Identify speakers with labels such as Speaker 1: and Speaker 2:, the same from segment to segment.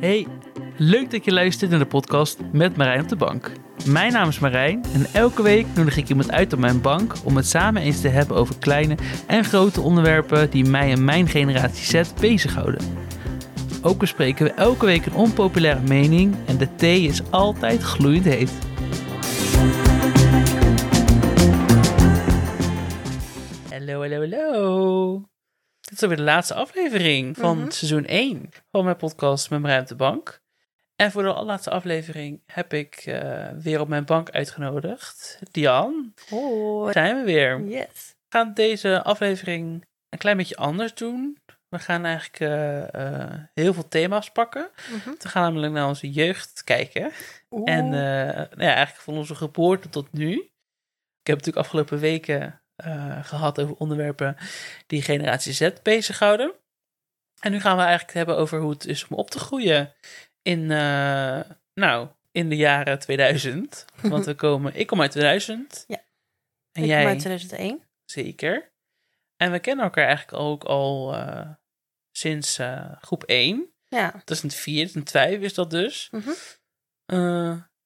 Speaker 1: Hey, leuk dat je luistert naar de podcast met Marijn op de bank. Mijn naam is Marijn en elke week nodig ik iemand uit op mijn bank om het samen eens te hebben over kleine en grote onderwerpen die mij en mijn generatie Z bezighouden. Ook bespreken we elke week een onpopulaire mening en de thee is altijd gloeiend heet. Hallo, hallo, hallo. Dit is alweer de laatste aflevering van
Speaker 2: Mhm.
Speaker 1: seizoen 1 van mijn podcast op de bank. En voor de allerlaatste aflevering heb ik eh, weer op mijn bank uitgenodigd. Diane,
Speaker 2: Hoi.
Speaker 1: daar zijn we weer.
Speaker 2: Yes.
Speaker 1: We gaan deze aflevering een klein beetje anders doen. We gaan eigenlijk eh, eh, heel veel thema's pakken.
Speaker 2: Mhm.
Speaker 1: We gaan namelijk naar onze jeugd kijken. En
Speaker 2: Oeh.
Speaker 1: nou ja, eigenlijk van onze geboorte tot nu. Ik heb natuurlijk afgelopen weken eh, gehad over onderwerpen die generatie Z bezighouden. En nu gaan we eigenlijk het hebben over hoe het is om op te groeien in, eh, nou, in de jaren 2000. Want we komen, ik kom uit 2000.
Speaker 2: Ja.
Speaker 1: En
Speaker 2: ik
Speaker 1: jij
Speaker 2: kom uit 2001.
Speaker 1: zeker. En we kennen elkaar eigenlijk ook al eh, sinds groep 1.
Speaker 2: Ja.
Speaker 1: 2004, 2005 is dat dus.
Speaker 2: Mhm.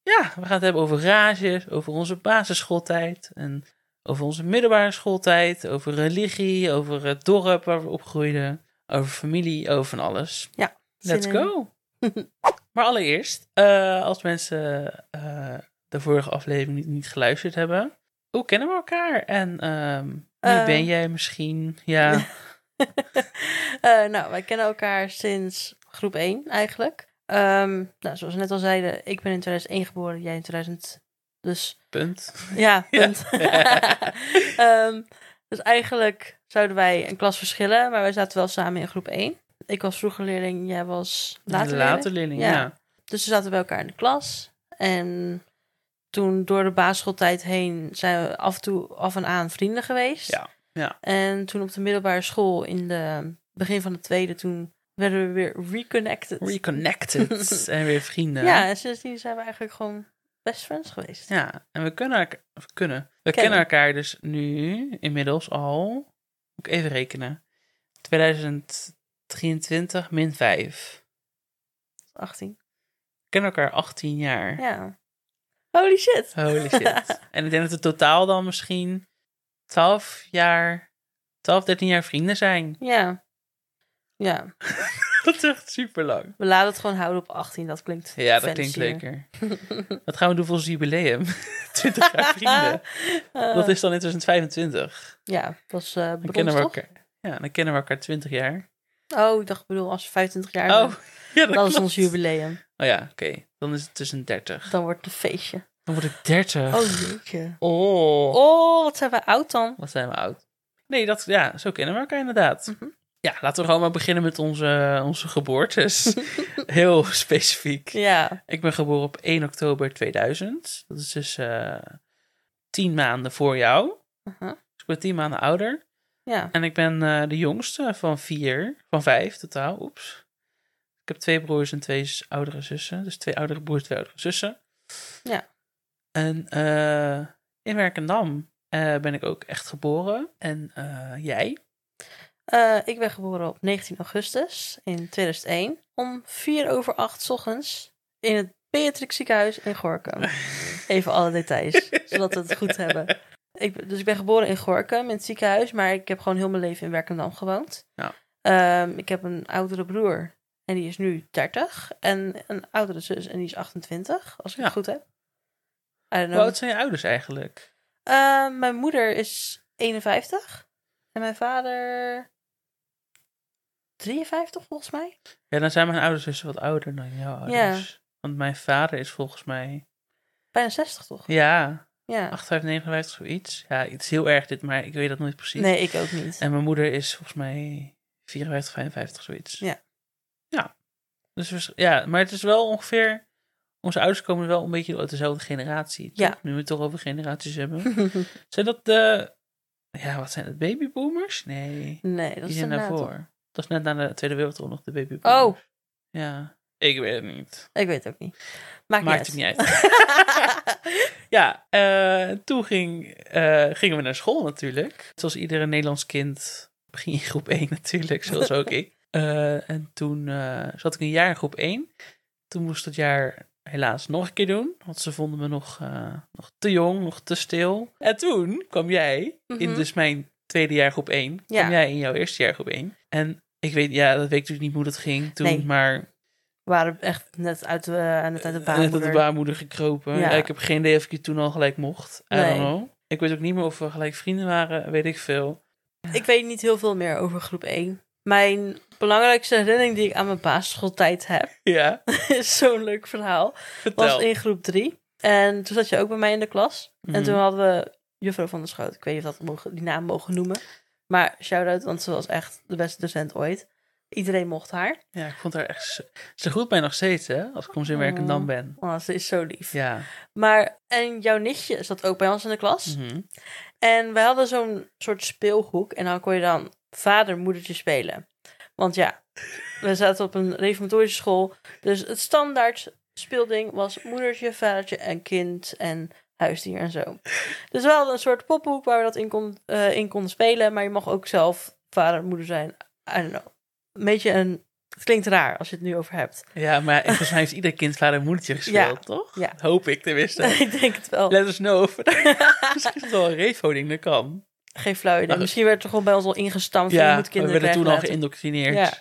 Speaker 1: Ja, we gaan het hebben over rages, over onze basisschooltijd en over onze middelbare schooltijd, over religie, over het dorp waar we opgroeiden, over familie, over van alles.
Speaker 2: Ja.
Speaker 1: Let's go! maar allereerst, eh, als mensen eh, de vorige aflevering niet, niet geluisterd hebben, hoe kennen we elkaar? En ehm, wie
Speaker 2: Eh.
Speaker 1: ben jij misschien? Ja,
Speaker 2: Eh, nou, wij kennen elkaar sinds groep 1 eigenlijk. Ehm, nou, zoals we net al zeiden, ik ben in 2001 geboren, jij in 2000. Dus
Speaker 1: punt.
Speaker 2: ja,
Speaker 1: Ja.
Speaker 2: punt. Ehm, dus eigenlijk zouden wij een klas verschillen, maar wij zaten wel samen in groep 1. Ik was vroeger leerling, jij was later,
Speaker 1: Later
Speaker 2: leerling.
Speaker 1: leerling,
Speaker 2: Ja.
Speaker 1: ja.
Speaker 2: Dus we zaten bij elkaar in de klas. En toen door de basisschooltijd heen zijn we af en toe af en aan vrienden geweest.
Speaker 1: Ja, ja.
Speaker 2: En toen op de middelbare school in de begin van de tweede, toen werden we weer reconnected.
Speaker 1: Reconnected en weer vrienden.
Speaker 2: ja, en sindsdien zijn we eigenlijk gewoon best friends geweest.
Speaker 1: Ja, en we kunnen elkaar, of kunnen. We
Speaker 2: Kennen.
Speaker 1: kennen elkaar dus nu inmiddels al, moet ik even rekenen, 2023 min 5.
Speaker 2: 18.
Speaker 1: We kennen elkaar 18 jaar.
Speaker 2: Ja. Holy shit.
Speaker 1: Holy shit. en ik denk dat we totaal dan misschien 12 jaar, 12, 13 jaar vrienden zijn.
Speaker 2: Ja. Ja.
Speaker 1: Dat is echt super lang.
Speaker 2: We laten het gewoon houden op 18. Dat klinkt
Speaker 1: Ja, dat klinkt leuker. Wat gaan we doen voor ons jubileum? 20 jaar vrienden. Dat is dan in 2025.
Speaker 2: Ja, dat is eh
Speaker 1: Dan
Speaker 2: brons,
Speaker 1: kennen we elkaar. Ja, dan kennen we elkaar 20 jaar.
Speaker 2: Oh, ik dacht, ik bedoel, als we 25 jaar
Speaker 1: Oh,
Speaker 2: hebben,
Speaker 1: ja,
Speaker 2: dat is ons jubileum.
Speaker 1: Oh ja, oké. Dan is het tussen 30.
Speaker 2: Dan wordt het een feestje.
Speaker 1: Dan word ik 30.
Speaker 2: Oh, jeetje.
Speaker 1: Oh.
Speaker 2: Oh, wat zijn wij oud dan?
Speaker 1: Wat zijn we oud. Nee, dat, ja, zo kennen we elkaar inderdaad.
Speaker 2: Mhm.
Speaker 1: Ja, laten we gewoon maar beginnen met onze, onze geboortes. Heel specifiek.
Speaker 2: Ja.
Speaker 1: Ik ben geboren op 1 oktober 2000. Dat is dus eh tien maanden voor jou.
Speaker 2: Uh-huh.
Speaker 1: Dus ik ben tien maanden ouder.
Speaker 2: Ja.
Speaker 1: En ik ben eh, de jongste van vier, van vijf totaal. Oeps. Ik heb twee broers en twee oudere zussen. Dus twee oudere broers, twee oudere zussen.
Speaker 2: Ja.
Speaker 1: En eh, in Werkendam ben ik ook echt geboren. En jij?
Speaker 2: Eh, ik ben geboren op 19 augustus in 2001. Om 4 over 8 's ochtends in het Beatrix ziekenhuis in Gorkum. Even alle details, zodat we het goed hebben. Ik, dus ik ben geboren in Gorkum, in het ziekenhuis. Maar ik heb gewoon heel mijn leven in Werkendam gewoond.
Speaker 1: Ja.
Speaker 2: Ehm, ik heb een oudere broer en die is nu 30. En een oudere zus en die is 28, als ik
Speaker 1: Ja.
Speaker 2: het goed heb.
Speaker 1: Hoe oud zijn je ouders eigenlijk?
Speaker 2: Eh, mijn moeder is 51 en mijn vader 53 volgens mij.
Speaker 1: Ja, dan zijn mijn ouders dus wat ouder dan jouw ouders. Want mijn vader is volgens mij...
Speaker 2: Bijna 60 toch?
Speaker 1: Ja,
Speaker 2: Ja.
Speaker 1: 58, 59, zoiets. Ja, het is heel erg dit, maar ik weet dat nooit precies.
Speaker 2: Nee, ik ook niet.
Speaker 1: En mijn moeder is volgens mij 54, 55, zoiets.
Speaker 2: Ja.
Speaker 1: Ja. Dus ja, maar het is wel ongeveer... Onze ouders komen wel een beetje uit dezelfde generatie. toch?
Speaker 2: Ja.
Speaker 1: Nu we het toch over generaties hebben. Zijn dat de... Ja, wat zijn het? Babyboomers? Nee.
Speaker 2: nee, dat
Speaker 1: Die
Speaker 2: is
Speaker 1: zijn daarvoor. Dat is net na de Tweede Wereldoorlog, de babyboomers.
Speaker 2: Oh,
Speaker 1: Ja. Ik weet het niet.
Speaker 2: ik weet het ook niet. Maakt,
Speaker 1: Maakt het
Speaker 2: niet
Speaker 1: niet Ja, eh, toen ging, eh, gingen we naar school natuurlijk. Zoals ieder Nederlands kind begin je in groep 1 natuurlijk, zoals ook ik. Eh, en toen zat ik een jaar in groep 1. Toen moest dat jaar helaas nog een keer doen. Want ze vonden me nog, nog te jong, nog te stil. En toen kwam jij, in
Speaker 2: Mhm.
Speaker 1: dus mijn tweede jaar groep 1,
Speaker 2: Ja.
Speaker 1: kwam jij in jouw eerste jaar groep 1. En ik weet, ja, dat weet ik natuurlijk niet hoe dat ging toen,
Speaker 2: Nee.
Speaker 1: maar
Speaker 2: We waren echt net uit de, net uit de
Speaker 1: net uit de
Speaker 2: baarmoeder.
Speaker 1: baarmoeder gekropen.
Speaker 2: Ja.
Speaker 1: Ja. ik heb geen idee of ik je toen al gelijk mocht. I
Speaker 2: Nee.
Speaker 1: don't know. Ik weet ook niet meer of we gelijk vrienden waren, weet ik veel.
Speaker 2: Ik weet niet heel veel meer over groep 1. Mijn belangrijkste herinnering die ik aan mijn basisschooltijd heb,
Speaker 1: Ja,
Speaker 2: is zo'n leuk verhaal,
Speaker 1: vertel.
Speaker 2: was in groep 3. En toen zat je ook bij mij in de klas. En
Speaker 1: Mhm.
Speaker 2: toen hadden we juffrouw van der Schoot. Ik weet niet of dat mogen, die naam mogen noemen. Maar shout-out, want ze was echt de beste docent ooit. Iedereen mocht haar.
Speaker 1: Ja, ik vond haar echt... Ze groet mij nog steeds, hè, als ik om zijn werk en dan ben.
Speaker 2: Oh, ze is zo lief.
Speaker 1: Ja.
Speaker 2: Maar, en jouw nichtje zat ook bij ons in de klas.
Speaker 1: Mhm.
Speaker 2: En we hadden zo'n soort speelhoek. En dan kon je dan vader, moedertje spelen. Want ja, we zaten op een reformatorische school. Dus het standaard speelding was moedertje, vadertje en kind en huisdier en zo. Dus we hadden een soort poppenhoek waar we dat in, kon, eh, in konden spelen. Maar je mag ook zelf vader, moeder zijn. I don't know. Een beetje een... Het klinkt raar als je het nu over hebt.
Speaker 1: Ja, maar volgens mij heeft ieder kind vader en moedertje gespeeld,
Speaker 2: Ja.
Speaker 1: toch?
Speaker 2: Ja.
Speaker 1: Hoop ik tenminste.
Speaker 2: ik denk het wel.
Speaker 1: Let us know Misschien is het wel een refoding, dat kan.
Speaker 2: Geen flauw idee. Misschien werd er gewoon bij ons al ingestampt. van, je
Speaker 1: Ja,
Speaker 2: moet
Speaker 1: we
Speaker 2: kinderen
Speaker 1: werden toen al geïndoctrineerd.
Speaker 2: Ja.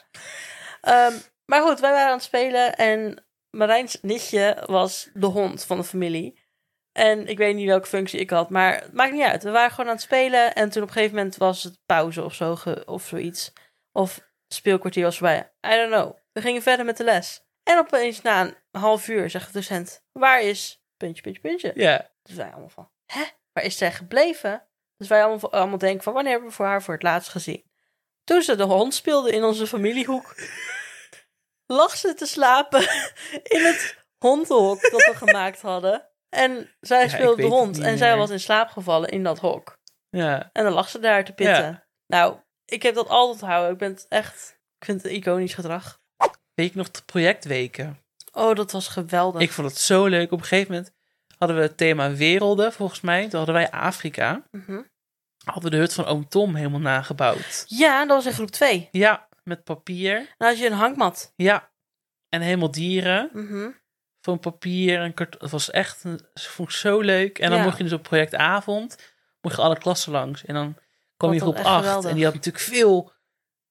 Speaker 2: Ehm, maar goed, wij waren aan het spelen en Marijns nichtje was de hond van de familie. En ik weet niet welke functie ik had, maar het maakt niet uit. We waren gewoon aan het spelen en toen op een gegeven moment was het pauze of zo of zoiets. Of speelkwartier was voorbij. I don't know. We gingen verder met de les. En opeens na een half uur zegt de docent, waar is puntje, puntje, puntje?
Speaker 1: Ja.
Speaker 2: Dus wij allemaal van, hè? Waar is zij gebleven? Dus wij allemaal, allemaal denken van, wanneer hebben we voor haar voor het laatst gezien? Toen ze de hond speelde in onze familiehoek, lag ze te slapen in het hondenhok dat we gemaakt hadden. En zij
Speaker 1: ik
Speaker 2: speelde de hond
Speaker 1: niet
Speaker 2: en zij was in slaap gevallen in dat hok.
Speaker 1: Ja.
Speaker 2: En dan lag ze daar te pitten.
Speaker 1: Ja.
Speaker 2: Nou, ik heb dat altijd houden. Ik ben het echt, ik vind het een iconisch gedrag.
Speaker 1: Weet je nog de projectweken?
Speaker 2: Oh, dat was geweldig.
Speaker 1: Ik vond het zo leuk. Op een gegeven moment hadden we het thema werelden, volgens mij. Toen hadden wij Afrika.
Speaker 2: Mhm.
Speaker 1: Hadden we de hut van oom Tom helemaal nagebouwd.
Speaker 2: Ja, dat was in groep 2.
Speaker 1: Ja, met papier.
Speaker 2: Dan had je een hangmat.
Speaker 1: Ja. En helemaal dieren.
Speaker 2: Mhm.
Speaker 1: Van papier en kart. Het was echt, een- dat vond ik zo leuk. En dan
Speaker 2: Ja.
Speaker 1: mocht je dus op projectavond, mocht je alle klassen langs. En dan kwam je groep
Speaker 2: echt
Speaker 1: 8
Speaker 2: geweldig.
Speaker 1: en die had natuurlijk veel,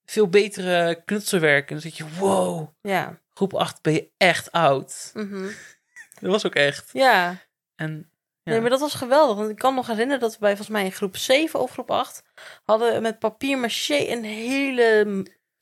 Speaker 1: veel betere knutselwerk. En dan zit je, wow,
Speaker 2: Ja.
Speaker 1: groep 8 ben je echt oud.
Speaker 2: Mhm.
Speaker 1: Dat was ook echt.
Speaker 2: Ja.
Speaker 1: En ja,
Speaker 2: Nee, maar dat was geweldig. Want ik kan nog herinneren dat we bij volgens mij in groep 7 of groep 8 hadden met papier maché een hele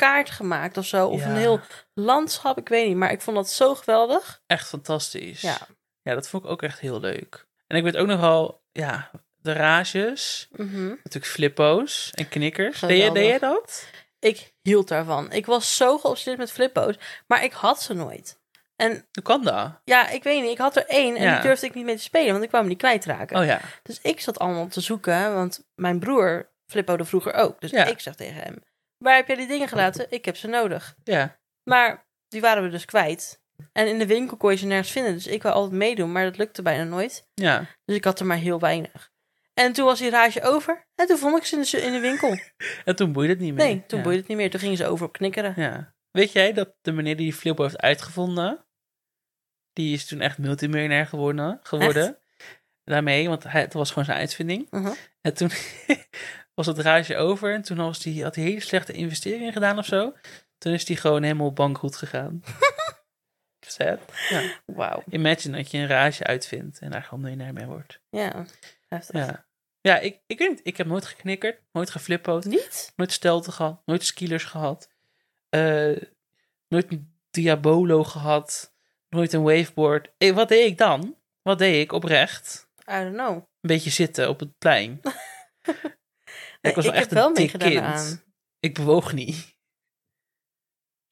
Speaker 2: kaart gemaakt of zo. Of
Speaker 1: Ja.
Speaker 2: een heel landschap, ik weet niet. Maar ik vond dat zo geweldig.
Speaker 1: echt fantastisch.
Speaker 2: Ja.
Speaker 1: ja, dat vond ik ook echt heel leuk. En ik weet ook nog wel, ja, de rages.
Speaker 2: Mhm.
Speaker 1: Natuurlijk flippo's en knikkers. Deed jij,
Speaker 2: Geweldig.
Speaker 1: deed jij dat?
Speaker 2: Ik hield daarvan. Ik was zo geobsedeerd met flippo's, maar ik had ze nooit. En
Speaker 1: Hoe kan dat?
Speaker 2: ja, ik weet niet. Ik had er één en
Speaker 1: Ja.
Speaker 2: die durfde ik niet mee te spelen, want ik kwam hem niet kwijtraken.
Speaker 1: Oh ja.
Speaker 2: Dus ik zat allemaal te zoeken, want mijn broer flippode vroeger ook. Dus
Speaker 1: Ja.
Speaker 2: ik zeg tegen hem, waar heb jij die dingen gelaten? Ik heb ze nodig.
Speaker 1: Ja.
Speaker 2: Maar die waren we dus kwijt. En in de winkel kon je ze nergens vinden. Dus ik wou altijd meedoen, maar dat lukte bijna nooit.
Speaker 1: Ja.
Speaker 2: Dus ik had er maar heel weinig. En toen was die rage over. En toen vond ik ze in de, in de winkel.
Speaker 1: En toen boeide het niet meer.
Speaker 2: Nee, toen
Speaker 1: ja.
Speaker 2: boeide het niet meer. Toen gingen ze over op knikkeren.
Speaker 1: Ja. Weet jij dat de meneer die die flippo heeft uitgevonden, die is toen echt multimiljonair geworden. geworden. Daarmee, want hij, het was gewoon zijn uitvinding.
Speaker 2: Mhm.
Speaker 1: En toen was het rage over en toen was die, had hij hele slechte investeringen gedaan of zo. Toen is hij gewoon helemaal bankroet gegaan. Sad. Ja.
Speaker 2: Wauw.
Speaker 1: Imagine dat je een rage uitvindt en daar gewoon miljonair mee wordt.
Speaker 2: Ja, heftig.
Speaker 1: Ja, ja ik, ik weet niet. Ik heb nooit geknikkerd, nooit geflippoed,
Speaker 2: Niet?
Speaker 1: nooit stelten gehad, nooit skillers gehad. eh, nooit een Diabolo gehad, nooit een waveboard. Eh, wat deed ik dan? Wat deed ik oprecht?
Speaker 2: I don't know.
Speaker 1: Een beetje zitten op het plein.
Speaker 2: Nee,
Speaker 1: was wel
Speaker 2: ik
Speaker 1: echt
Speaker 2: heb wel
Speaker 1: een dik
Speaker 2: meegedaan
Speaker 1: kind.
Speaker 2: aan.
Speaker 1: Ik bewoog niet.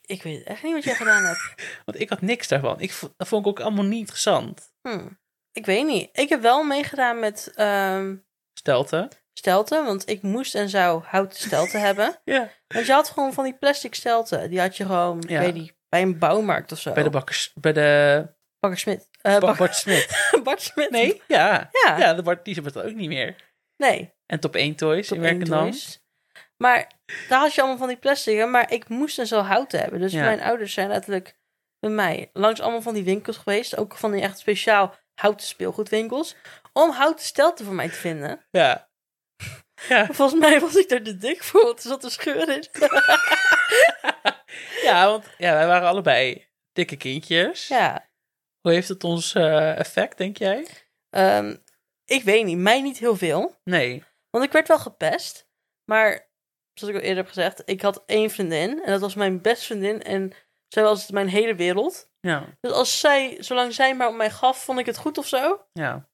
Speaker 2: Ik weet echt niet wat jij gedaan hebt.
Speaker 1: Want ik had niks daarvan. Ik, vo- dat vond ik ook allemaal niet interessant.
Speaker 2: Hm. Ik weet niet. Ik heb wel meegedaan met ehm
Speaker 1: Stelten.
Speaker 2: stelten. Want ik moest en zou houten stelten hebben.
Speaker 1: Ja.
Speaker 2: Want je had gewoon van die plastic stelten. Die had je gewoon,
Speaker 1: Ja.
Speaker 2: ik weet niet, bij een bouwmarkt of zo.
Speaker 1: Bij de bakkers. Bij de.
Speaker 2: Bakker Smit. Eh, Bak-
Speaker 1: Bart Smit.
Speaker 2: Bart Smit.
Speaker 1: Nee? Ja.
Speaker 2: Ja.
Speaker 1: Ja, de Bart die is het ook niet meer.
Speaker 2: Nee.
Speaker 1: En top 1 toys
Speaker 2: Top
Speaker 1: in Werkendam.
Speaker 2: Maar daar had je allemaal van die plastic, maar ik moest dus wel houten hebben. Dus
Speaker 1: Ja.
Speaker 2: mijn ouders zijn letterlijk bij mij langs allemaal van die winkels geweest. Ook van die echt speciaal houten speelgoedwinkels. Om houten stelten voor mij te vinden.
Speaker 1: Ja. Ja,
Speaker 2: Volgens mij was ik er te dik voor, want er zat een scheur in.
Speaker 1: ja want ja, wij waren allebei dikke kindjes.
Speaker 2: ja,
Speaker 1: Hoe heeft het ons eh, effect, denk jij?
Speaker 2: ehm, ik weet niet, mij niet heel veel.
Speaker 1: Nee.
Speaker 2: Want ik werd wel gepest. Maar, zoals ik al eerder heb gezegd, ik had één vriendin. En dat was mijn beste vriendin. En zij was mijn hele wereld.
Speaker 1: Ja.
Speaker 2: Dus als zij, zolang zij maar op mij gaf, vond ik het goed of zo.
Speaker 1: Ja.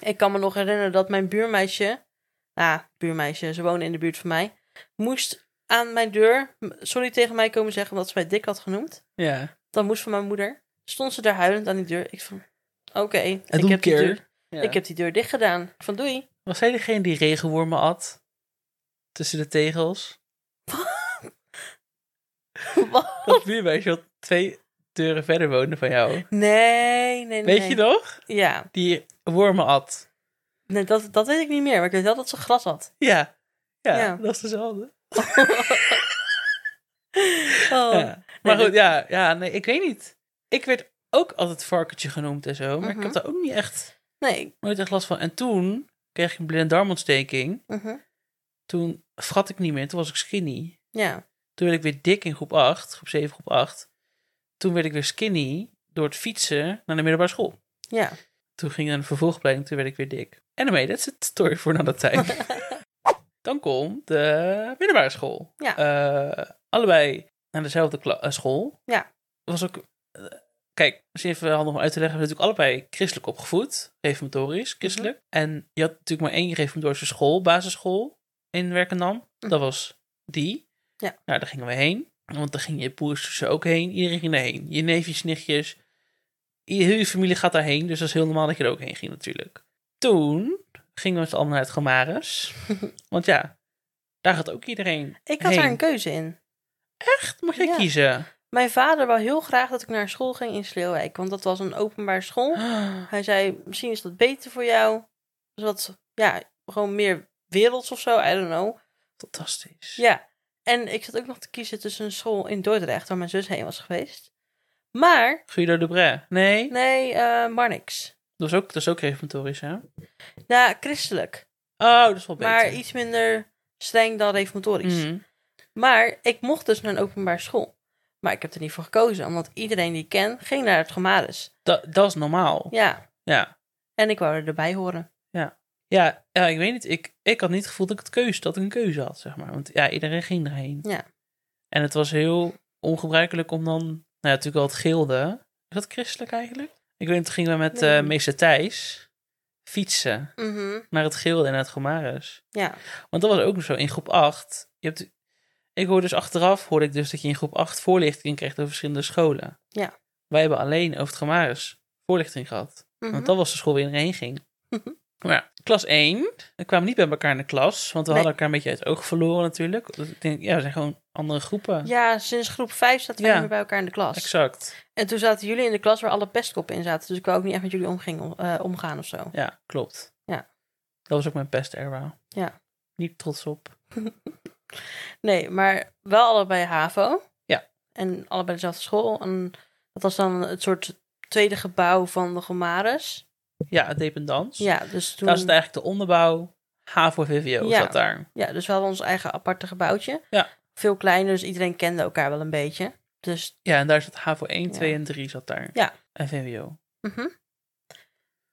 Speaker 2: Ik kan me nog herinneren dat mijn buurmeisje, nou, buurmeisje, ze woonde in de buurt van mij, moest aan mijn deur sorry tegen mij komen zeggen omdat ze mij dik had genoemd.
Speaker 1: Ja.
Speaker 2: Dat moest van mijn moeder. Stond ze daar huilend aan die deur. Ik van, oké, ik, heb die
Speaker 1: keer.
Speaker 2: deur-
Speaker 1: ja.
Speaker 2: ik heb die deur dicht gedaan. Van, doei.
Speaker 1: Was hij degene die regenwormen at? Tussen de tegels?
Speaker 2: Wat?
Speaker 1: Dat buurmeisje wat twee deuren verder woonde van jou.
Speaker 2: Nee, nee, nee.
Speaker 1: Weet
Speaker 2: nee.
Speaker 1: je nog?
Speaker 2: Ja,
Speaker 1: Die wormen at.
Speaker 2: nee, dat, dat weet ik niet meer. Maar ik weet wel dat ze gras had.
Speaker 1: Ja. Ja,
Speaker 2: Ja.
Speaker 1: dat is dezelfde.
Speaker 2: Oh.
Speaker 1: Ja. Maar
Speaker 2: Nee,
Speaker 1: goed, ja, ja, nee, ik weet niet. Ik werd ook altijd varkentje genoemd en zo, maar ik
Speaker 2: Mhm.
Speaker 1: heb daar ook niet echt,
Speaker 2: Nee.
Speaker 1: nooit echt last van. En toen kreeg ik een blinde darmontsteking.
Speaker 2: Mhm.
Speaker 1: Toen vrat ik niet meer, toen was ik skinny.
Speaker 2: Ja.
Speaker 1: Toen werd ik weer dik in groep 8, groep 7, groep 8. Toen werd ik weer skinny door het fietsen naar de middelbare school.
Speaker 2: Ja.
Speaker 1: Toen ging naar de vervolgopleiding, toen werd ik weer dik. En daarmee, dat is het story voor na dat tijd. Dan komt de middelbare school.
Speaker 2: Ja.
Speaker 1: Eh, allebei naar dezelfde kla- eh, school.
Speaker 2: Ja.
Speaker 1: Was ook... kijk, als je even handig om uit te leggen, we zijn natuurlijk allebei christelijk opgevoed. Reformatorisch, christelijk.
Speaker 2: Mhm.
Speaker 1: En je had natuurlijk maar één reformatorische school, basisschool in Werkendam.
Speaker 2: Mhm.
Speaker 1: Dat was die.
Speaker 2: Ja.
Speaker 1: Nou, daar gingen we heen. Want daar ging je broers ook heen. Iedereen ging daarheen. Je neefjes, nichtjes. Je hele familie gaat daarheen. Dus dat is heel normaal dat je er ook heen ging natuurlijk. Toen gingen we met z'n allen naar het Gomares. Want ja, daar gaat ook iedereen
Speaker 2: Ik had
Speaker 1: heen.
Speaker 2: daar een keuze in.
Speaker 1: Echt? Mocht jij
Speaker 2: Ja.
Speaker 1: kiezen?
Speaker 2: Mijn vader wou heel graag dat ik naar school ging in Sleeuwijk. Want dat was een openbaar school. Hij zei, misschien is dat beter voor jou. Dus wat, ja, gewoon meer werelds of zo. I don't know.
Speaker 1: Fantastisch.
Speaker 2: Ja. En ik zat ook nog te kiezen tussen een school in Dordrecht, waar mijn zus heen was geweest. Maar,
Speaker 1: Guido de Bray? Nee?
Speaker 2: nee, eh Marnix.
Speaker 1: Dat is ook, dat is ook reformatorisch, hè?
Speaker 2: Ja, christelijk.
Speaker 1: Oh, dat is wel beter.
Speaker 2: Maar iets minder streng dan reformatorisch.
Speaker 1: Mhm.
Speaker 2: Maar ik mocht dus naar een openbaar school. Maar ik heb er niet voor gekozen, omdat iedereen die ik ken ging naar het Gomaris.
Speaker 1: Dat, dat is normaal.
Speaker 2: Ja,
Speaker 1: Ja.
Speaker 2: en ik wou er erbij horen.
Speaker 1: Ja, ja, ik weet niet. Ik, ik had niet het gevoel dat ik het keuze, dat ik een keuze had, zeg maar. Want ja, iedereen ging erheen.
Speaker 2: Ja.
Speaker 1: En het was heel ongebruikelijk om dan, nou ja, natuurlijk wel het gilde. Is dat christelijk eigenlijk? Ik weet niet, toen gingen we met
Speaker 2: Nee.
Speaker 1: eh meester Thijs fietsen
Speaker 2: Mhm,
Speaker 1: naar het gilde en naar het Gomaris.
Speaker 2: Ja,
Speaker 1: Want dat was ook nog zo. In groep 8, je hebt, ik hoorde dus achteraf, hoorde ik dus dat je in groep 8 voorlichting kreeg over verschillende scholen.
Speaker 2: Ja.
Speaker 1: Wij hebben alleen over het Gomaris voorlichting gehad.
Speaker 2: mhm.
Speaker 1: Want dat was de school waar iedereen heen ging.
Speaker 2: Mhm.
Speaker 1: Maar ja, klas 1. We kwamen niet bij elkaar in de klas. Want we
Speaker 2: Nee.
Speaker 1: hadden elkaar een beetje uit het oog verloren natuurlijk. Dus ik denk, ja, we zijn gewoon andere groepen.
Speaker 2: ja, sinds groep 5 zaten
Speaker 1: Ja.
Speaker 2: niet meer bij elkaar in de klas.
Speaker 1: Exact.
Speaker 2: En toen zaten jullie in de klas waar alle pestkoppen in zaten. Dus ik wou ook niet echt met jullie omging, eh, omgaan of zo.
Speaker 1: Ja, klopt.
Speaker 2: Ja.
Speaker 1: Dat was ook mijn era.
Speaker 2: Ja.
Speaker 1: Niet trots op.
Speaker 2: Nee, maar wel allebei HAVO.
Speaker 1: Ja.
Speaker 2: En allebei dezelfde school. En dat was dan het soort tweede gebouw van de Gomares.
Speaker 1: Ja, het dependans.
Speaker 2: Ja, dus toen...
Speaker 1: Daar zat eigenlijk de onderbouw. HAVO VVO
Speaker 2: Ja.
Speaker 1: zat daar.
Speaker 2: Ja, dus we hadden ons eigen aparte gebouwtje.
Speaker 1: Ja.
Speaker 2: Veel kleiner, dus iedereen kende elkaar wel een beetje. Dus,
Speaker 1: Ja, en daar zat HAVO 1,
Speaker 2: Ja.
Speaker 1: 2 en 3 zat daar.
Speaker 2: Ja.
Speaker 1: En VWO.
Speaker 2: mhm.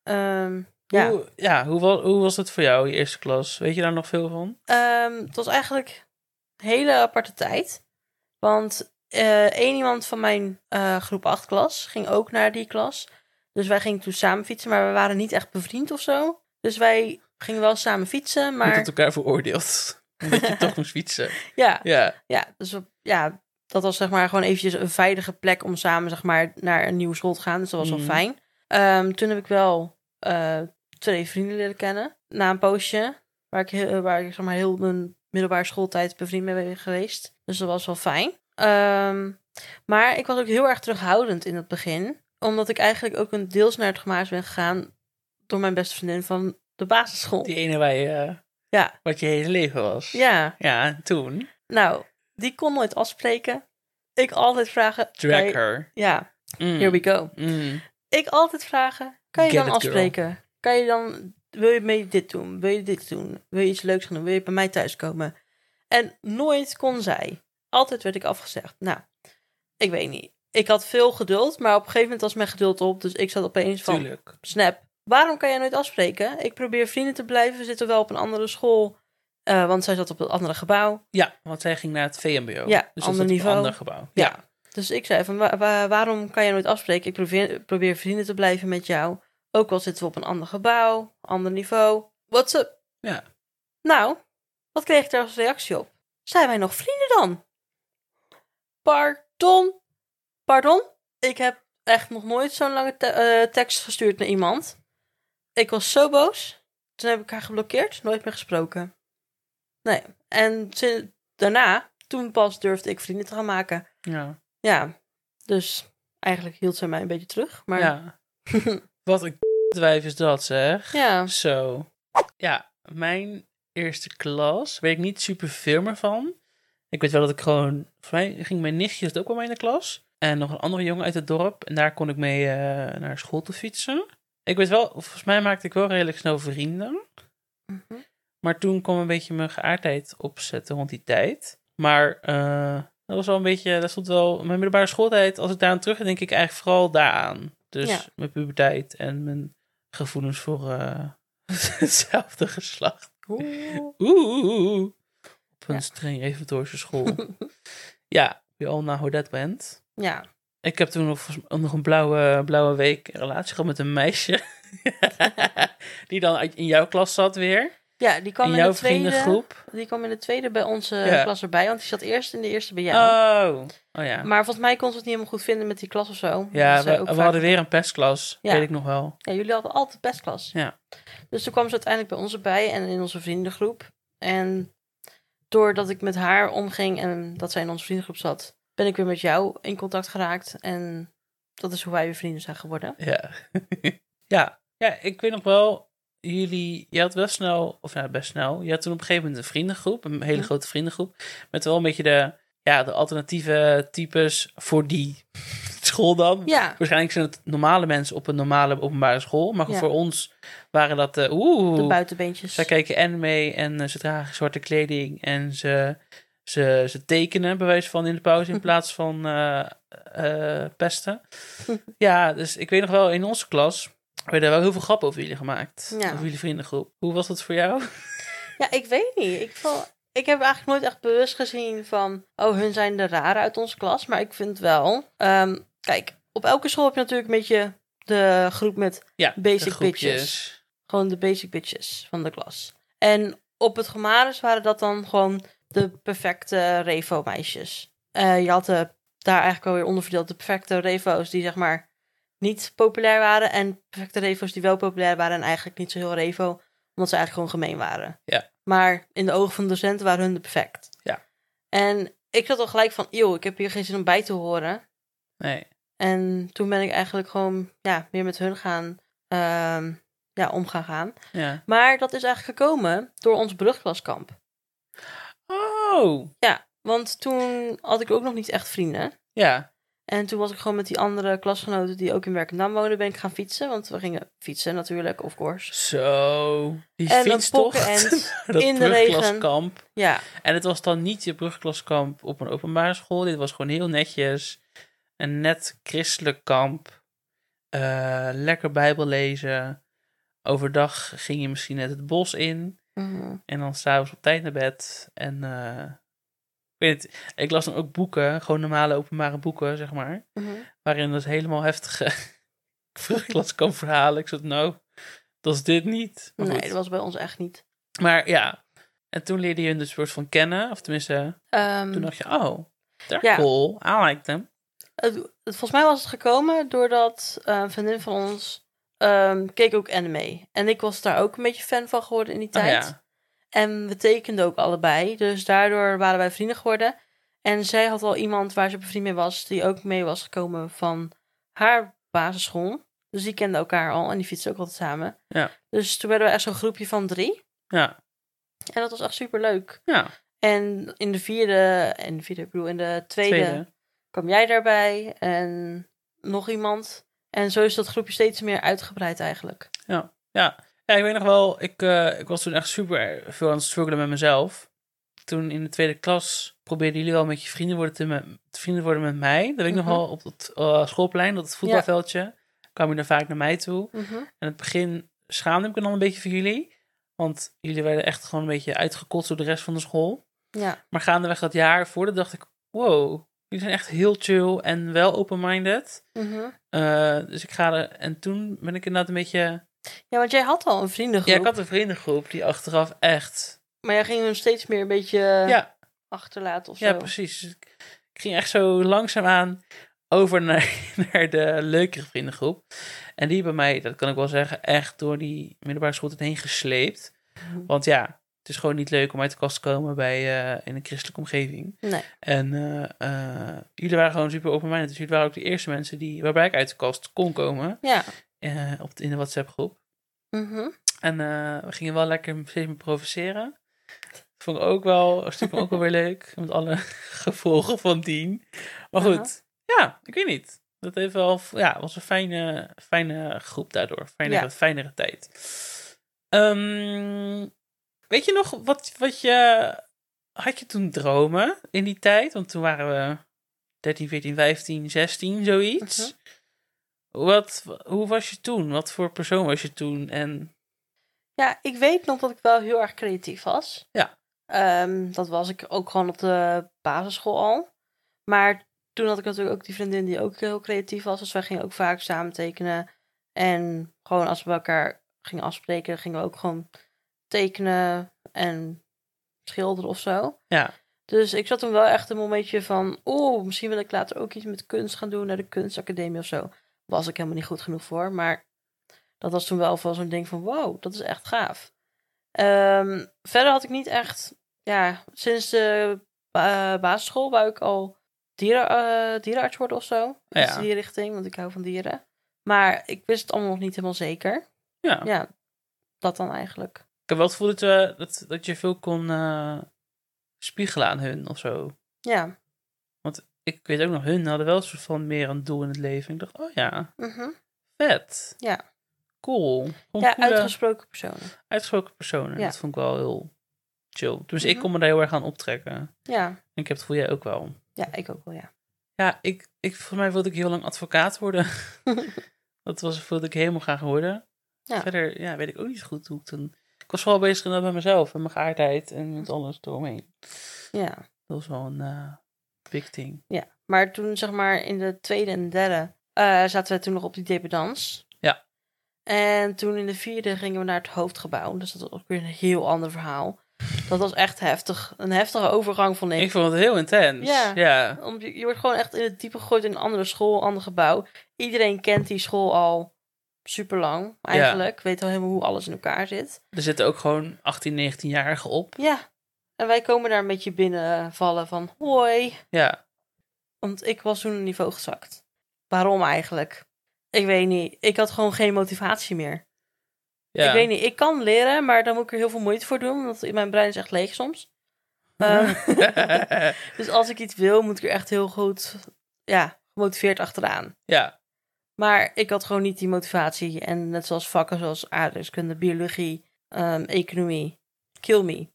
Speaker 2: Ehm, ja.
Speaker 1: Hoe, ja, hoe, hoe was het voor jou, je eerste klas? Weet je daar nog veel van?
Speaker 2: Ehm, het was eigenlijk hele aparte tijd. Want eh één iemand van mijn eh, groep 8 klas ging ook naar die klas. Dus wij gingen toen samen fietsen, maar we waren niet echt bevriend of zo. Dus wij gingen wel samen fietsen,
Speaker 1: Maar... Met elkaar veroordeeld. Omdat je toch moest fietsen.
Speaker 2: ja,
Speaker 1: Ja.
Speaker 2: ja, dus we- ja, dat was zeg maar gewoon eventjes een veilige plek om samen zeg maar naar een nieuwe school te gaan. Dus dat was
Speaker 1: Mhm.
Speaker 2: wel fijn. Ehm, toen heb ik wel eh, twee vrienden leren kennen. Na een poosje, waar ik, heel, waar ik zeg maar heel mijn middelbare schooltijd bevriend mee ben geweest. Dus dat was wel fijn. Ehm, maar ik was ook heel erg terughoudend in het begin. Omdat ik eigenlijk ook een deels naar het gemaakt ben gegaan door mijn beste vriendin van de basisschool.
Speaker 1: Die ene waar je eh,
Speaker 2: Ja,
Speaker 1: Wat je hele leven was.
Speaker 2: ja.
Speaker 1: Ja, en toen.
Speaker 2: Nou, die kon nooit afspreken. Ik altijd vragen...
Speaker 1: Drag her.
Speaker 2: Ja,
Speaker 1: Mm.
Speaker 2: here we go.
Speaker 1: Mm.
Speaker 2: Ik altijd vragen, kan je
Speaker 1: Get
Speaker 2: dan
Speaker 1: girl.
Speaker 2: afspreken? Kan je dan, wil je mee dit doen? Wil je dit doen? Wil je iets leuks gaan doen? Wil je bij mij thuiskomen? En nooit kon zij. Altijd werd ik afgezegd. Nou, ik weet niet. Ik had veel geduld, maar op een gegeven moment was mijn geduld op. Dus ik zat opeens van,
Speaker 1: Tuurlijk.
Speaker 2: snap, waarom kan jij nooit afspreken? Ik probeer vrienden te blijven. We zitten wel op een andere school. eh, want zij zat op een andere gebouw.
Speaker 1: Ja, want zij ging naar het VMBO.
Speaker 2: Ja,
Speaker 1: dus
Speaker 2: ander
Speaker 1: is op
Speaker 2: niveau.
Speaker 1: een ander gebouw.
Speaker 2: Ja. Dus ik zei van, wa- wa- waarom kan je nooit afspreken? Ik probeer, probeer vrienden te blijven met jou. Ook al zitten we op een ander gebouw, ander niveau. What's up?
Speaker 1: Ja.
Speaker 2: Nou, wat kreeg ik daar als reactie op? Zijn wij nog vrienden dan? Pardon? Pardon? Ik heb echt nog nooit zo'n lange te- eh, tekst gestuurd naar iemand. Ik was zo boos. Toen heb ik haar geblokkeerd, nooit meer gesproken. Nee. En daarna, toen pas durfde ik vrienden te gaan maken.
Speaker 1: Ja.
Speaker 2: Ja, dus eigenlijk hield ze mij een beetje terug. Maar ja,
Speaker 1: ja. Wat een wijf is dat, zeg.
Speaker 2: ja.
Speaker 1: Zo. Ja, mijn eerste klas weet ik niet super veel meer van. Ik weet wel dat ik gewoon... Voor mij ging mijn nichtje het ook wel mee in de klas. En nog een andere jongen uit het dorp. En daar kon ik mee eh, naar school te fietsen. Ik weet wel, volgens mij maakte ik wel redelijk snel vrienden.
Speaker 2: Mhm.
Speaker 1: Maar toen kwam een beetje mijn geaardheid opzetten rond die tijd. Maar eh, dat was wel een beetje, dat stond wel, mijn middelbare schooltijd, als ik daar aan terug denk ik eigenlijk vooral daaraan. Dus
Speaker 2: Ja.
Speaker 1: mijn puberteit en mijn gevoelens voor eh, hetzelfde geslacht.
Speaker 2: Oeh.
Speaker 1: Oeh, op een
Speaker 2: Ja.
Speaker 1: streng reformatorische school. ja, we all know how that went.
Speaker 2: Ja,
Speaker 1: Ik heb toen nog, nog een blauwe, blauwe week een relatie gehad met een meisje. die dan in jouw klas zat weer.
Speaker 2: Ja die kwam
Speaker 1: in
Speaker 2: in,
Speaker 1: jouw
Speaker 2: de tweede.
Speaker 1: vriendengroep.
Speaker 2: Die kwam in de tweede bij onze
Speaker 1: Ja.
Speaker 2: klas erbij, want die zat eerst in de eerste bij jou.
Speaker 1: Oh, oh ja.
Speaker 2: Maar volgens mij kon ze het niet helemaal goed vinden met die klas of zo.
Speaker 1: Ja, we,
Speaker 2: ook
Speaker 1: we hadden weer een pestklas,
Speaker 2: Ja.
Speaker 1: weet ik nog wel.
Speaker 2: Ja, jullie hadden altijd best klas.
Speaker 1: Ja.
Speaker 2: Dus toen kwam ze uiteindelijk bij ons erbij en in onze vriendengroep. En doordat ik met haar omging en dat zij in onze vriendengroep zat, ben ik weer met jou in contact geraakt. En dat is hoe wij weer vrienden zijn geworden.
Speaker 1: Ja. ja. ja, ik weet nog wel, jullie, je had wel snel, of ja, best snel, je had toen op een gegeven moment een vriendengroep, een hele grote vriendengroep, met wel een beetje de, ja, de alternatieve types voor die school dan.
Speaker 2: Ja,
Speaker 1: Waarschijnlijk zijn het normale mensen op een normale openbare school, maar
Speaker 2: Ja.
Speaker 1: voor ons waren dat de, oeh,
Speaker 2: de buitenbeentjes.
Speaker 1: Zij kijken anime en eh, ze dragen zwarte kleding en ze, ze, ze tekenen bij wijze van in de pauze in plaats van eh, eh, pesten. ja, dus ik weet nog wel, in onze klas werden wel heel veel grappen over jullie gemaakt.
Speaker 2: Ja.
Speaker 1: Over jullie vriendengroep. Hoe was dat voor jou?
Speaker 2: Ja, ik weet niet. Ik, val, ik heb eigenlijk nooit echt bewust gezien van... oh, hun zijn de rare uit onze klas. Maar ik vind wel... ehm, kijk, op elke school heb je natuurlijk een beetje de groep met
Speaker 1: Ja,
Speaker 2: Basic bitches. gewoon de basic bitches van de klas. En op het Gemaris waren dat dan gewoon de perfecte revo-meisjes. Eh, je had de, daar eigenlijk wel weer onderverdeeld de perfecte revo's die zeg maar niet populair waren. En perfecte revo's die wel populair waren en eigenlijk niet zo heel revo. Omdat ze eigenlijk gewoon gemeen waren.
Speaker 1: Ja.
Speaker 2: Maar in de ogen van de docenten waren hun de perfect.
Speaker 1: Ja.
Speaker 2: En ik zat al gelijk van, eeuw, ik heb hier geen zin om bij te horen.
Speaker 1: Nee.
Speaker 2: En toen ben ik eigenlijk gewoon ja, meer met hun gaan, ehm, ja, om gaan gaan.
Speaker 1: Ja.
Speaker 2: Maar dat is eigenlijk gekomen door ons brugklaskamp.
Speaker 1: Oh.
Speaker 2: Ja, want toen had ik ook nog niet echt vrienden.
Speaker 1: Ja.
Speaker 2: En toen was ik gewoon met die andere klasgenoten die ook in Werkendam wonen, ben ik gaan fietsen. Want we gingen fietsen natuurlijk, of course.
Speaker 1: Zo. Die
Speaker 2: En
Speaker 1: fietstocht. dat
Speaker 2: in de regen. Ja,
Speaker 1: En het was dan niet je brugklaskamp op een openbare school. Dit was gewoon heel netjes. Een net christelijk kamp. Eh, lekker bijbel lezen. Overdag ging je misschien net het bos in.
Speaker 2: mhm.
Speaker 1: En dan s'avonds op tijd naar bed. En eh, weet het, ik las dan ook boeken. Gewoon normale openbare boeken, zeg maar.
Speaker 2: mhm.
Speaker 1: Waarin dus helemaal heftige brugklaskamp verhalen. Ik zat nou, dat is dit niet. Maar,
Speaker 2: nee,
Speaker 1: goed.
Speaker 2: dat was bij ons echt niet.
Speaker 1: maar ja. En toen leerde je hun dus soort van kennen. Of tenminste,
Speaker 2: Ehm,
Speaker 1: toen dacht je, oh, they're cool. I like them.
Speaker 2: volgens mij was het gekomen doordat eh, een vriendin van ons ehm, keek ook anime. En ik was daar ook een beetje fan van geworden in die
Speaker 1: Oh,
Speaker 2: tijd.
Speaker 1: ja.
Speaker 2: En we tekenden ook allebei. Dus daardoor waren wij vrienden geworden. En zij had al iemand waar ze bevriend mee was, die ook mee was gekomen van haar basisschool. Dus die kenden elkaar al en die fietsten ook altijd samen.
Speaker 1: Ja.
Speaker 2: Dus toen werden we echt zo'n groepje van drie.
Speaker 1: Ja.
Speaker 2: En dat was echt super leuk.
Speaker 1: Ja,
Speaker 2: En in de vierde, en de vierde, ik bedoel, in de tweede,
Speaker 1: tweede.
Speaker 2: kwam jij daarbij en nog iemand. En zo is dat groepje steeds meer uitgebreid eigenlijk.
Speaker 1: Ja, ja ik weet nog wel, ik, eh, ik was toen echt super veel aan het struggelen met mezelf. Toen in de tweede klas probeerden jullie wel met je vrienden worden te, vrienden worden met mij. Dat weet ik
Speaker 2: Mhm.
Speaker 1: nog wel op het eh, schoolplein, het voetbalveldje. Kwam je dan vaak naar mij toe. En in het begin schaamde ik me dan een beetje voor jullie. Want jullie werden echt gewoon een beetje uitgekotst door de rest van de school.
Speaker 2: Ja,
Speaker 1: Maar gaandeweg dat jaar voor, dacht ik, wow, jullie zijn echt heel chill en wel open-minded.
Speaker 2: mhm.
Speaker 1: Eh, dus ik ga er, en toen ben ik inderdaad een beetje,
Speaker 2: ja, want jij had al een vriendengroep.
Speaker 1: ja, ik had een vriendengroep die achteraf echt,
Speaker 2: Maar jij ging hem steeds meer een beetje
Speaker 1: ja,
Speaker 2: achterlaten of zo.
Speaker 1: ja, precies. Dus ik, ging echt zo langzaamaan over naar, naar de leukere vriendengroep. En die bij mij, dat kan ik wel zeggen, echt door die middelbare school heen gesleept.
Speaker 2: Mhm.
Speaker 1: Want ja, het is gewoon niet leuk om uit de kast te komen bij, eh, in een christelijke omgeving.
Speaker 2: Nee.
Speaker 1: En eh, eh, jullie waren gewoon super open-minded. Dus jullie waren ook de eerste mensen die, waarbij ik uit de kast kon komen
Speaker 2: Ja.
Speaker 1: Eh, op de, in de WhatsApp-groep.
Speaker 2: Mhm.
Speaker 1: En eh, we gingen wel lekker steeds meer provoceren. Dat vond ik ook wel, stiekem ook wel weer leuk. Met alle gevolgen van dien. Maar goed, ja, ik weet niet. Dat heeft wel, ja, was een fijne, fijne groep daardoor. Fijnere,
Speaker 2: Ja.
Speaker 1: fijnere tijd. Ehm, weet je nog wat, wat je. Had je toen dromen in die tijd? Want toen waren we 13, 14, 15, 16, zoiets.
Speaker 2: Mhm.
Speaker 1: Wat, hoe was je toen? Wat voor persoon was je toen? En
Speaker 2: Ja, ik weet nog dat ik wel heel erg creatief was.
Speaker 1: Ja.
Speaker 2: Ehm, dat was ik ook gewoon op de basisschool al. Maar toen had ik natuurlijk ook die vriendin die ook heel creatief was. Dus wij gingen ook vaak samen tekenen. En gewoon als we elkaar gingen afspreken, gingen we ook gewoon tekenen en schilderen of zo.
Speaker 1: ja,
Speaker 2: Dus ik zat toen wel echt een momentje van... Oeh, misschien wil ik later ook iets met kunst gaan doen... naar de kunstacademie of zo. Was ik helemaal niet goed genoeg voor. Maar dat was toen wel van zo'n ding van... Wow, dat is echt gaaf. Ehm, verder had ik niet echt... Ja, sinds de ba- basisschool wou ik al dieren, eh, dierenarts worden of zo. Iets
Speaker 1: Ja.
Speaker 2: in die richting, want ik hou van dieren. Maar ik wist het allemaal nog niet helemaal zeker.
Speaker 1: ja.
Speaker 2: Ja, dat dan eigenlijk.
Speaker 1: Ik heb wel het gevoel dat, we, dat, dat je veel kon eh, spiegelen aan hun of zo.
Speaker 2: Ja.
Speaker 1: Ik weet ook nog, hun hadden wel een soort van meer een doel in het leven. Ik dacht, oh ja,
Speaker 2: Mhm.
Speaker 1: vet.
Speaker 2: Ja.
Speaker 1: Cool. Gewoon
Speaker 2: Ja,
Speaker 1: coole,
Speaker 2: uitgesproken personen.
Speaker 1: uitgesproken personen.
Speaker 2: Ja.
Speaker 1: Dat vond ik wel heel chill. Dus ik
Speaker 2: Mhm.
Speaker 1: kon me daar heel erg aan optrekken.
Speaker 2: Ja.
Speaker 1: En ik heb het gevoel jij ook wel.
Speaker 2: Ja, ik ook wel, ja.
Speaker 1: Ja, ik, ik, volgens mij wilde ik heel lang advocaat worden. dat was, wilde ik helemaal graag worden.
Speaker 2: Ja.
Speaker 1: Verder ja, weet ik ook niet zo goed hoe ik toen... Ik was vooral bezig met mezelf en mijn geaardheid en met alles eromheen.
Speaker 2: Ja.
Speaker 1: Dat was wel een eh, big thing.
Speaker 2: Ja, maar toen zeg maar in de tweede en derde eh, zaten we toen nog op die dependance.
Speaker 1: Ja.
Speaker 2: En toen in de vierde gingen we naar het hoofdgebouw. Dus dat was ook weer een heel ander verhaal. Dat was echt heftig. Een heftige overgang vond ik.
Speaker 1: Ik vond het heel intens.
Speaker 2: Ja.
Speaker 1: ja.
Speaker 2: Om, je, je wordt gewoon echt in het diepe gegooid in een andere school, een ander gebouw. Iedereen kent die school al super lang eigenlijk. Weet al helemaal hoe alles in elkaar zit.
Speaker 1: Er zitten ook gewoon 18, 19-jarigen op.
Speaker 2: Ja. En wij komen daar een beetje binnenvallen van hoi.
Speaker 1: Ja.
Speaker 2: Want ik was toen een niveau gezakt. Waarom eigenlijk? Ik weet niet. Ik had gewoon geen motivatie meer.
Speaker 1: ja.
Speaker 2: Ik weet niet. Ik kan leren, maar dan moet ik er heel veel moeite voor doen. Want mijn brein is echt leeg soms. Eh, dus als ik iets wil, moet ik er echt heel goed, ja, gemotiveerd achteraan.
Speaker 1: ja.
Speaker 2: Maar ik had gewoon niet die motivatie. En net zoals vakken zoals aardrijkskunde, biologie, ehm, economie, kill me.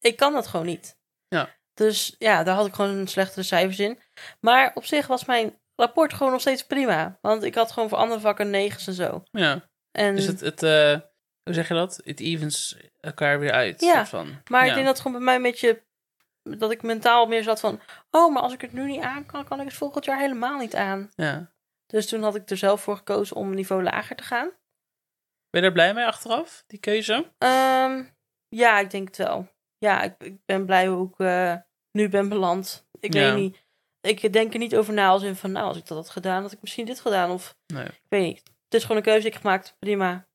Speaker 2: Ik kan dat gewoon niet.
Speaker 1: Ja.
Speaker 2: Dus ja, daar had ik gewoon slechtere cijfers in. Maar op zich was mijn rapport gewoon nog steeds prima. Want ik had gewoon voor andere vakken negens en zo.
Speaker 1: ja.
Speaker 2: En,
Speaker 1: Dus het, het eh, hoe zeg je dat? Het evens elkaar weer uit.
Speaker 2: Ja,
Speaker 1: van.
Speaker 2: maar
Speaker 1: ja.
Speaker 2: ik denk dat het gewoon bij mij een beetje... Dat ik mentaal meer zat van... Oh, maar als ik het nu niet aan kan, kan ik het volgend jaar helemaal niet aan.
Speaker 1: Ja.
Speaker 2: Dus toen had ik er zelf voor gekozen om een niveau lager te gaan.
Speaker 1: Ben je er blij mee achteraf, die keuze?
Speaker 2: Ehm, ja, ik denk het wel. Ja, ik, ik ben blij hoe ik eh, nu ben beland. Ik
Speaker 1: Ja.
Speaker 2: weet niet. Ik denk er niet over na als in van, nou, als ik dat had gedaan, had ik misschien dit gedaan. Of
Speaker 1: Nee.
Speaker 2: ik weet niet. Het is gewoon een keuze die ik gemaakt. Prima.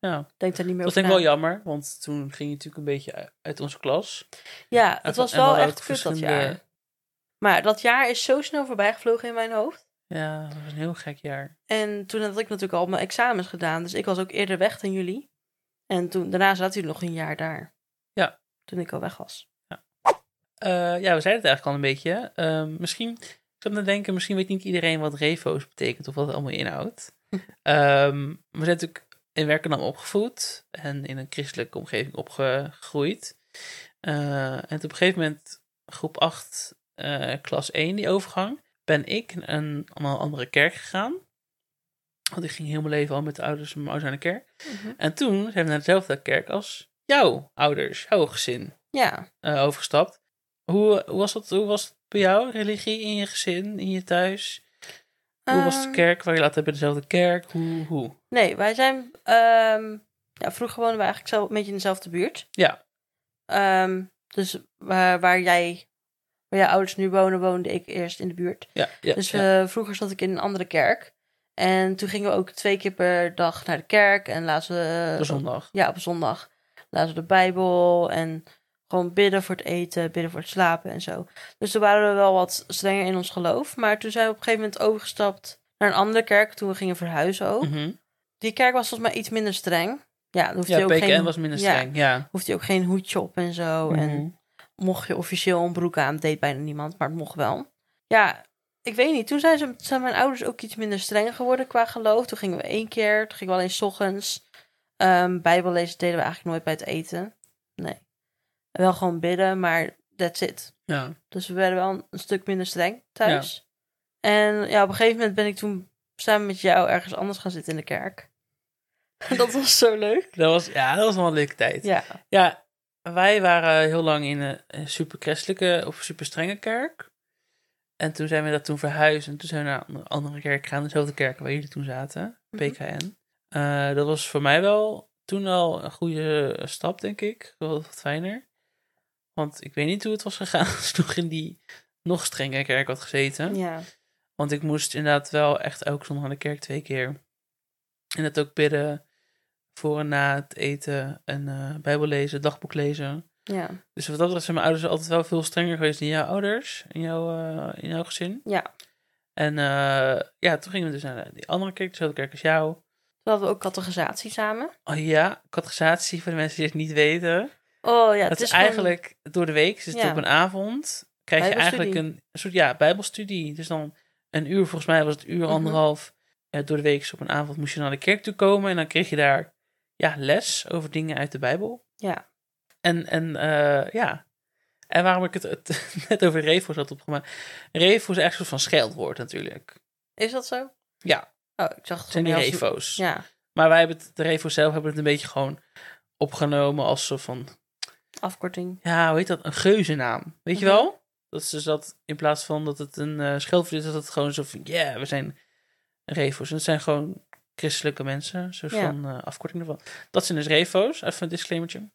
Speaker 1: Ja.
Speaker 2: Ik denk daar niet meer
Speaker 1: Dat
Speaker 2: over
Speaker 1: denk ik
Speaker 2: na.
Speaker 1: wel jammer, want toen ging je natuurlijk een beetje uit- onze klas.
Speaker 2: Ja, het
Speaker 1: En-
Speaker 2: was wel echt kut dat jaar. Maar dat jaar is zo snel voorbij gevlogen in mijn hoofd.
Speaker 1: Ja, dat was een heel gek jaar.
Speaker 2: En toen had ik natuurlijk al mijn examens gedaan. Dus ik was ook eerder weg dan jullie. En toen, daarna zat u nog een jaar daar.
Speaker 1: Ja.
Speaker 2: toen ik al weg was.
Speaker 1: Eh, ja, we zeiden het eigenlijk al een beetje. Ehm, misschien, ik zat te denken, misschien weet niet iedereen wat refo's betekent of wat het allemaal inhoudt. Ehm, we zijn natuurlijk in Werkendam opgevoed en in een christelijke omgeving opgegroeid. Eh, en op een gegeven moment, groep 8, eh, klas 1, die overgang, ben ik naar een, een andere kerk gegaan. Want ik ging heel mijn leven al met de ouders en mijn ouders naar de kerk. En toen zijn we naar dezelfde kerk als jouw ouders, jouw gezin,
Speaker 2: Ja,
Speaker 1: eh, overgestapt. Hoe, hoe, was dat, hoe was het bij jou, religie in je gezin, in je thuis? Hoe was de
Speaker 2: Ehm,
Speaker 1: kerk? Waar je later bij dezelfde kerk? Hoe? hoe?
Speaker 2: Nee, wij zijn. ehm, ja, vroeger woonden we eigenlijk zelf een beetje in dezelfde buurt.
Speaker 1: Ja.
Speaker 2: Ehm, dus waar, waar jij. Waar jouw ouders nu wonen, woonde ik eerst in de buurt.
Speaker 1: Ja, ja,
Speaker 2: Dus
Speaker 1: ja.
Speaker 2: eh, vroeger zat ik in een andere kerk. En toen gingen we ook twee keer per dag naar de kerk. En we...
Speaker 1: de zondag.
Speaker 2: Ja, op zondag. Lazen de Bijbel en gewoon bidden voor het eten, bidden voor het slapen en zo. Dus toen waren we wel wat strenger in ons geloof. Maar toen zijn we op een gegeven moment overgestapt naar een andere kerk toen we gingen verhuizen ook.
Speaker 1: Mhm.
Speaker 2: Die kerk was volgens mij iets minder streng. Ja, hoefde
Speaker 1: Ja,
Speaker 2: je ook
Speaker 1: PKN
Speaker 2: geen,
Speaker 1: was minder streng. Ja.
Speaker 2: hoefde je ook geen hoedje op en zo. En
Speaker 1: Mhm.
Speaker 2: mocht je officieel een broek aan, deed bijna niemand, maar het mocht wel. Ja, ik weet niet. Toen zijn, ze, zijn mijn ouders ook iets minder streng geworden qua geloof. Toen gingen we één keer, toen gingen we alleen 's ochtends. Ehm Bijbel lezen deden we eigenlijk nooit bij het eten. Nee. Wel gewoon bidden, maar that's it.
Speaker 1: ja.
Speaker 2: Dus we werden wel een stuk minder streng thuis. En ja, op een gegeven moment ben ik toen samen met jou ergens anders gaan zitten in de kerk. dat was zo leuk.
Speaker 1: Dat was, ja, dat was wel een leuke tijd.
Speaker 2: Ja.
Speaker 1: Ja, wij waren heel lang in een, een super christelijke of super strenge kerk. En toen zijn we dat toen verhuisd. En toen zijn we naar een andere kerk gegaan. Dezelfde kerk waar jullie toen zaten.
Speaker 2: Mhm.
Speaker 1: PKN. Eh, dat was voor mij wel toen al een goede stap, denk ik. Wel wat fijner. Want ik weet niet hoe het was gegaan als ik nog in die nog strenge kerk had gezeten.
Speaker 2: Ja.
Speaker 1: Want ik moest inderdaad wel echt elke zondag naar de kerk twee keer. En het ook bidden voor en na het eten. En eh bijbel lezen, dagboek lezen.
Speaker 2: Ja.
Speaker 1: Dus wat dat betreft zijn mijn ouders altijd wel veel strenger geweest dan jouw ouders. In jouw, eh, in jouw gezin.
Speaker 2: Ja.
Speaker 1: En ja, toen gingen we dus naar die andere kerk. Dezelfde kerk als jou.
Speaker 2: Hadden we ook categorisatie samen.
Speaker 1: Oh ja, catechisatie voor de mensen die het niet weten.
Speaker 2: Oh ja,
Speaker 1: dat
Speaker 2: het
Speaker 1: is,
Speaker 2: gewoon-
Speaker 1: eigenlijk door de week, dus
Speaker 2: Ja.
Speaker 1: op een avond, krijg je eigenlijk een, een soort ja, bijbelstudie. Dus dan een uur, volgens mij was het uur,
Speaker 2: Mhm.
Speaker 1: anderhalf. Ja, door de week, op een avond moest je naar de kerk toe komen. En dan kreeg je daar ja, les over dingen uit de Bijbel.
Speaker 2: Ja.
Speaker 1: En, en eh, ja, en waarom ik het, het net over refo's had opgemaakt. Refo's is echt een soort van scheldwoord natuurlijk.
Speaker 2: Is dat zo?
Speaker 1: Ja,
Speaker 2: Oh, ik zag het
Speaker 1: zijn die refo's.
Speaker 2: Ja,
Speaker 1: Maar wij hebben het, de refo's zelf hebben het een beetje gewoon opgenomen als soort van
Speaker 2: afkorting.
Speaker 1: ja, hoe heet dat? Een geuzennaam. Weet je
Speaker 2: Mhm.
Speaker 1: wel? Dat is dus dat in plaats van dat het een scheldwoord is, dat het gewoon zo van, ja, we zijn refo's. En het zijn gewoon christelijke mensen,
Speaker 2: Ja.
Speaker 1: van eh, afkorting ervan. Dat zijn dus refo's, even een disclaimertje.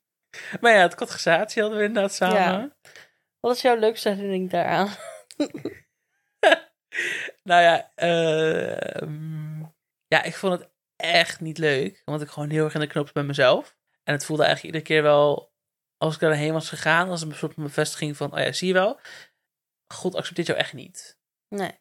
Speaker 1: Maar ja, het categorisatie hadden we inderdaad samen.
Speaker 2: Ja. Wat is jouw leukste herinnering daaraan?
Speaker 1: Nou ja, mm, ja, ik vond het echt niet leuk, want ik gewoon heel erg in de knoop bij mezelf. En het voelde eigenlijk iedere keer wel, als ik daarheen was gegaan, als een soort bevestiging van, oh ja, zie je wel, God accepteert jou echt niet.
Speaker 2: Nee.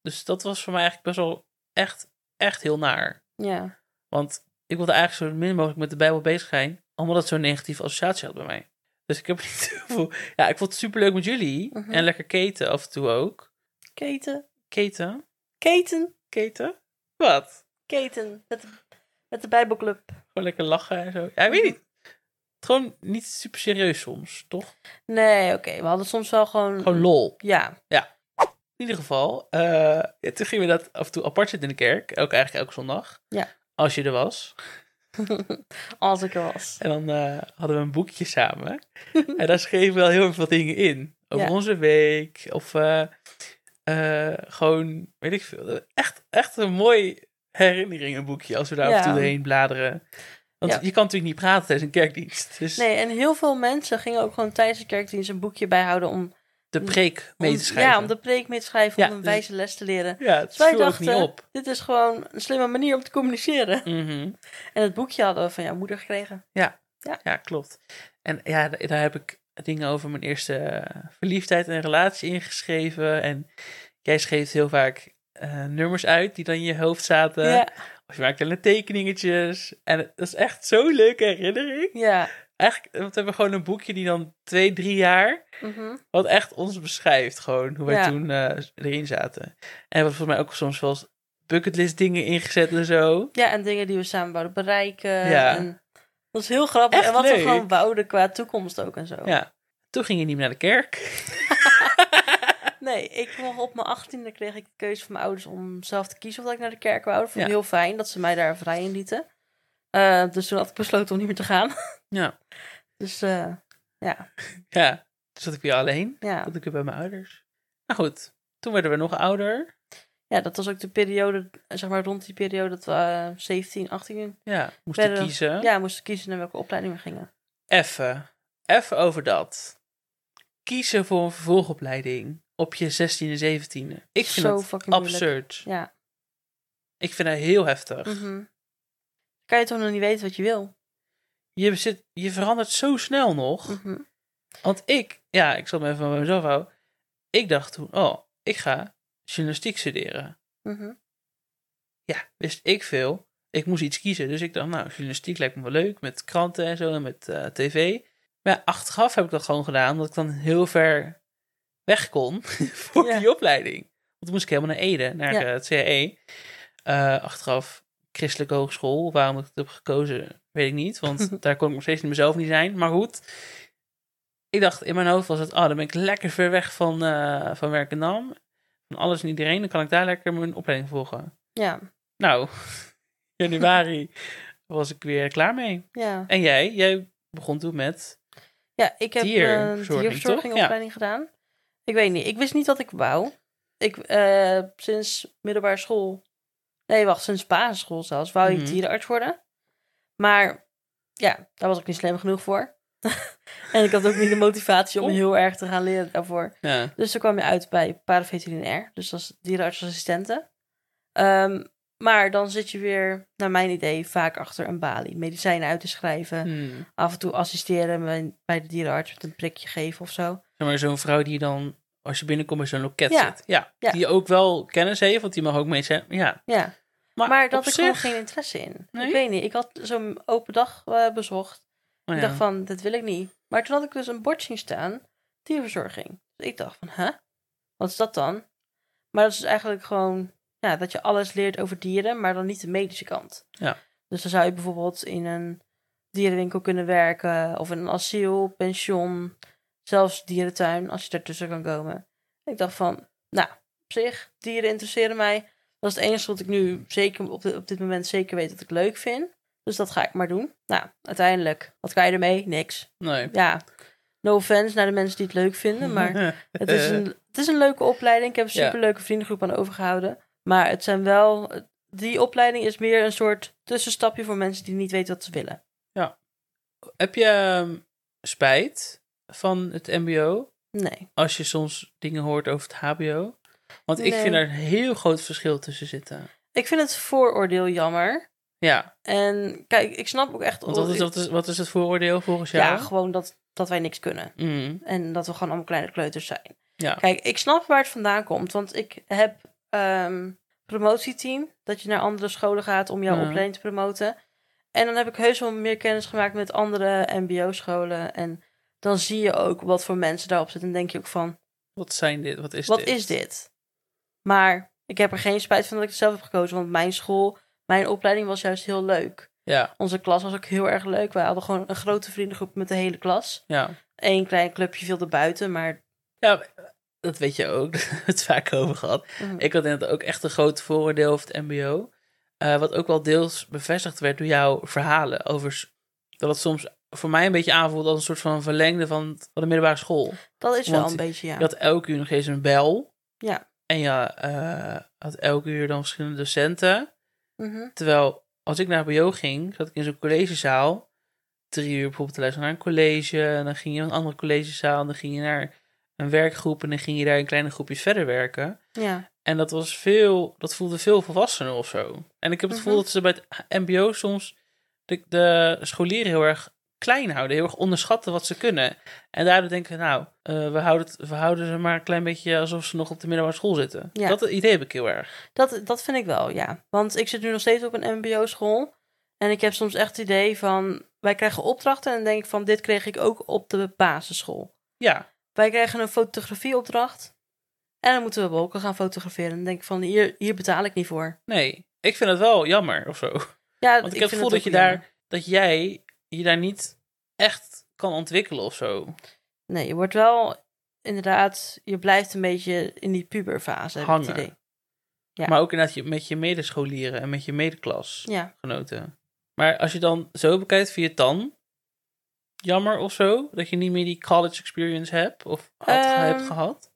Speaker 1: Dus dat was voor mij eigenlijk best wel echt, echt heel naar.
Speaker 2: Ja.
Speaker 1: Want ik wilde eigenlijk zo min mogelijk met de Bijbel bezig zijn, omdat het zo'n negatieve associatie had bij mij. Dus ik heb niet veel... Ja, ik vond het superleuk met jullie.
Speaker 2: Mhm.
Speaker 1: En lekker keten af en toe ook.
Speaker 2: Keten.
Speaker 1: Keten?
Speaker 2: Keten.
Speaker 1: Keten? Wat?
Speaker 2: Keten. Met de, met de Bijbelclub.
Speaker 1: Gewoon lekker lachen en zo. Ja, ik weet niet. Gewoon niet super serieus soms, toch?
Speaker 2: Nee, oké. We hadden soms wel gewoon...
Speaker 1: Gewoon lol.
Speaker 2: Ja.
Speaker 1: In ieder geval, eh, ja, toen gingen we dat af en toe apart zitten in de kerk. Ook eigenlijk elke zondag.
Speaker 2: Ja.
Speaker 1: Als je er was.
Speaker 2: Als ik er was.
Speaker 1: En dan eh, hadden we een boekje samen. en daar schreven we wel heel veel dingen in. Over
Speaker 2: Ja.
Speaker 1: onze week. Of eh, gewoon, weet ik veel. Echt, echt een mooi herinneringenboekje. Als we daar af en toe
Speaker 2: Ja.
Speaker 1: doorheen bladeren. Want
Speaker 2: Ja.
Speaker 1: je kan natuurlijk niet praten tijdens een kerkdienst. Dus
Speaker 2: Nee, en heel veel mensen gingen ook gewoon tijdens de kerkdienst een boekje bijhouden om...
Speaker 1: de preek mee
Speaker 2: om-
Speaker 1: te schrijven.
Speaker 2: Ja, om de preek mee te schrijven,
Speaker 1: Ja,
Speaker 2: om een
Speaker 1: dus-
Speaker 2: wijze les te leren.
Speaker 1: Ja, het
Speaker 2: Dus wij dachten,
Speaker 1: niet op.
Speaker 2: dit is gewoon een slimme manier om te communiceren.
Speaker 1: Mhm.
Speaker 2: En het boekje hadden we van jouw moeder gekregen.
Speaker 1: Ja, klopt. En ja, da- daar heb ik dingen over mijn eerste verliefdheid en relatie ingeschreven. En jij schreef heel vaak eh, nummers uit die dan in je hoofd zaten.
Speaker 2: Ja,
Speaker 1: Of je maakte kleine tekeningetjes. En het- dat is echt zo'n leuke herinnering.
Speaker 2: ja.
Speaker 1: eigenlijk, want we hebben gewoon een boekje die dan twee, drie jaar,
Speaker 2: Mhm.
Speaker 1: wat echt ons beschrijft. Gewoon hoe wij
Speaker 2: Ja.
Speaker 1: toen eh, erin zaten. En we volgens mij ook soms wel bucketlist dingen ingezet en zo.
Speaker 2: Ja, en dingen die we samen wouden bereiken.
Speaker 1: Ja.
Speaker 2: En dat is heel grappig.
Speaker 1: Echt
Speaker 2: en wat
Speaker 1: leuk.
Speaker 2: we gewoon wouden qua toekomst ook en zo.
Speaker 1: Ja. Toen ging je niet meer naar de kerk.
Speaker 2: Nee, ik mocht op mijn achttiende kreeg ik de keuze van mijn ouders om zelf te kiezen of dat ik naar de kerk wou. Dat vond ik
Speaker 1: Ja.
Speaker 2: heel fijn dat ze mij daar vrij in lieten. Eh, dus toen had ik besloten om niet meer te gaan.
Speaker 1: Ja.
Speaker 2: Dus eh, ja,
Speaker 1: Ja. Dus zat ik weer alleen.
Speaker 2: ja.
Speaker 1: Dat ik weer bij mijn ouders. Nou goed. Toen werden we nog ouder.
Speaker 2: ja, dat was ook de periode, zeg maar rond die periode dat we eh, 17, 18
Speaker 1: Ja. Moesten
Speaker 2: werden-
Speaker 1: kiezen.
Speaker 2: ja, moesten kiezen naar welke opleiding we gingen.
Speaker 1: Even. Even over dat. Kiezen voor een vervolgopleiding op je 16e, 17e. Ik vind
Speaker 2: Zo
Speaker 1: dat
Speaker 2: fucking moeilijk.
Speaker 1: absurd.
Speaker 2: Ja.
Speaker 1: Ik vind dat heel heftig.
Speaker 2: mhm. Kan je toch nog niet weten wat je wil?
Speaker 1: je, zit, je verandert zo snel nog.
Speaker 2: Mhm.
Speaker 1: Want ik, ja, ik zal me even van mezelf houden. Ik dacht toen, oh, ik ga journalistiek studeren.
Speaker 2: Mhm.
Speaker 1: Ja, wist ik veel. Ik moest iets kiezen. Dus ik dacht, nou, journalistiek lijkt me wel leuk. Met kranten en zo en met eh, tv. Maar ja, achteraf heb ik dat gewoon gedaan. Omdat ik dan heel ver weg kon voor
Speaker 2: Ja.
Speaker 1: die opleiding. Want toen moest ik helemaal naar Ede, naar
Speaker 2: Ja.
Speaker 1: eh, het CAE. Eh, achteraf christelijke hogeschool. Waarom ik het heb gekozen, weet ik niet. Want daar kon ik nog steeds niet mezelf niet zijn. Maar goed. Ik dacht, in mijn hoofd was het, oh, dan ben ik lekker ver weg van, eh van Werkendam. Van alles en iedereen. Dan kan ik daar lekker mijn opleiding volgen.
Speaker 2: Ja,
Speaker 1: Nou, januari was ik weer klaar mee.
Speaker 2: ja.
Speaker 1: En jij? Jij begon toen met...
Speaker 2: Ja, ik heb een
Speaker 1: Dierverzorging,
Speaker 2: gedaan. Ik weet niet, ik wist niet wat ik wou. Ik, eh, sinds middelbare school, nee wacht, sinds basisschool zelfs, wou ik
Speaker 1: Mhm.
Speaker 2: dierenarts worden. Maar ja, daar was ik niet slim genoeg voor. en ik had ook niet de motivatie om heel erg te gaan leren daarvoor.
Speaker 1: Ja,
Speaker 2: Dus toen kwam je uit bij paraveterinair, dus dat is dierenartsassistenten. Ehm, maar dan zit je weer, naar mijn idee, vaak achter een balie. Medicijnen uit te schrijven,
Speaker 1: hmm.
Speaker 2: af en toe assisteren bij, bij de dierenarts met een prikje geven of zo.
Speaker 1: Zeg maar zo'n vrouw die dan, als je binnenkomt bij zo'n loket
Speaker 2: Ja.
Speaker 1: zit. Ja,
Speaker 2: Ja.
Speaker 1: die ook wel kennis heeft, want die mag ook mee zijn. Ja,
Speaker 2: Ja,
Speaker 1: maar,
Speaker 2: dat had ik gewoon geen interesse in.
Speaker 1: Nee?
Speaker 2: Ik weet niet, ik had zo'n open dag eh, bezocht.
Speaker 1: Oh,
Speaker 2: Ik dacht van, dit wil ik niet. Maar toen had ik dus een bord zien staan, dierverzorging. Dus ik dacht van, hè? Wat is dat dan? Maar dat is eigenlijk gewoon, ja, dat je alles leert over dieren, maar dan niet de medische kant.
Speaker 1: Ja.
Speaker 2: Dus dan zou je bijvoorbeeld in een dierenwinkel kunnen werken, of in een asiel, pension, zelfs dierentuin, als je daartussen kan komen. Ik dacht van, nou, op zich, dieren interesseren mij. Dat is het enige wat ik nu zeker op, dit- op dit moment zeker weet dat ik leuk vind. Dus dat ga ik maar doen. Nou, uiteindelijk, wat kan je ermee? Niks.
Speaker 1: Nee.
Speaker 2: Ja, no offense naar de mensen die het leuk vinden, maar het is een, het is een leuke opleiding. Ik heb een
Speaker 1: Ja.
Speaker 2: superleuke vriendengroep aan overgehouden. Maar het zijn wel, die opleiding is meer een soort tussenstapje voor mensen die niet weten wat ze willen.
Speaker 1: Heb je ehm, spijt van het mbo?
Speaker 2: Nee.
Speaker 1: Als je soms dingen hoort over het hbo? Want ik
Speaker 2: Nee.
Speaker 1: vind daar een heel groot verschil tussen zitten.
Speaker 2: Ik vind het vooroordeel jammer.
Speaker 1: Ja,
Speaker 2: En kijk, ik snap ook echt...
Speaker 1: want wat is, wat is, wat is het vooroordeel volgens jou?
Speaker 2: Ja, gewoon dat, dat wij niks kunnen.
Speaker 1: Mm,
Speaker 2: En dat we gewoon allemaal kleine kleuters zijn.
Speaker 1: ja.
Speaker 2: Kijk, ik snap waar het vandaan komt. Want ik heb ehm promotieteam. Dat je naar andere scholen gaat om jouw opleiding te promoten. En dan heb ik heus wel meer kennis gemaakt met andere mbo-scholen. En dan zie je ook wat voor mensen daarop zitten. En denk je ook van,
Speaker 1: Wat zijn dit? Wat is
Speaker 2: wat
Speaker 1: dit?
Speaker 2: is dit? Maar ik heb er geen spijt van dat ik het zelf heb gekozen. Want mijn school, mijn opleiding was juist heel leuk.
Speaker 1: Ja,
Speaker 2: Onze klas was ook heel erg leuk. Wij hadden gewoon een grote vriendengroep met de hele klas.
Speaker 1: ja.
Speaker 2: Eén klein clubje viel er buiten, maar...
Speaker 1: Ja, dat weet je ook. Daar hebben we het vaak over gehad.
Speaker 2: mhm.
Speaker 1: Ik had inderdaad ook echt een groot vooroordeel over het mbo. Eh, wat ook wel deels bevestigd werd door jouw verhalen. Over dat het soms voor mij een beetje aanvoelt als een soort van verlengde van, de middelbare school.
Speaker 2: Dat is wel een beetje, ja.
Speaker 1: Je had elke uur nog eens een bel.
Speaker 2: Ja.
Speaker 1: En je eh, had elke uur dan verschillende docenten.
Speaker 2: Mhm.
Speaker 1: Terwijl als ik naar BO ging, zat ik in zo'n collegezaal. Drie uur bijvoorbeeld te luisteren naar een college. En dan ging je naar een andere collegezaal. En dan ging je naar een werkgroep. En dan ging je daar in kleine groepjes verder werken.
Speaker 2: Ja.
Speaker 1: En dat was veel, dat voelde veel volwassener of zo. En ik heb het gevoel
Speaker 2: Mhm.
Speaker 1: dat ze bij het MBO soms de, de scholieren heel erg klein houden, heel erg onderschatten wat ze kunnen. En daardoor denken, nou, eh, we, houden het, we houden ze maar een klein beetje alsof ze nog op de middelbare school zitten.
Speaker 2: Ja.
Speaker 1: Dat idee heb ik heel erg.
Speaker 2: Dat, dat vind ik wel, ja. Want ik zit nu nog steeds op een mbo-school. En ik heb soms echt het idee van... wij krijgen opdrachten en dan denk ik van, dit kreeg ik ook op de basisschool.
Speaker 1: Ja,
Speaker 2: Wij krijgen een fotografieopdracht en dan moeten we wolken gaan fotograferen. En dan denk ik van, hier, hier betaal ik niet voor.
Speaker 1: nee. Ik vind het wel jammer of zo.
Speaker 2: Ja,
Speaker 1: Want ik, heb het gevoel dat je
Speaker 2: jammer.
Speaker 1: daar, dat jij je daar niet echt kan ontwikkelen of zo.
Speaker 2: Nee, je wordt wel inderdaad, je blijft een beetje in die puberfase, heb ik het
Speaker 1: Hangen.
Speaker 2: idee. Ja.
Speaker 1: Maar ook inderdaad je- met je medescholieren en met je
Speaker 2: Ja,
Speaker 1: medeklasgenoten. Maar als je dan zo bekijkt, vind je het dan jammer of zo? Dat je niet meer die college experience hebt of had,
Speaker 2: Ehm,
Speaker 1: hebt gehad?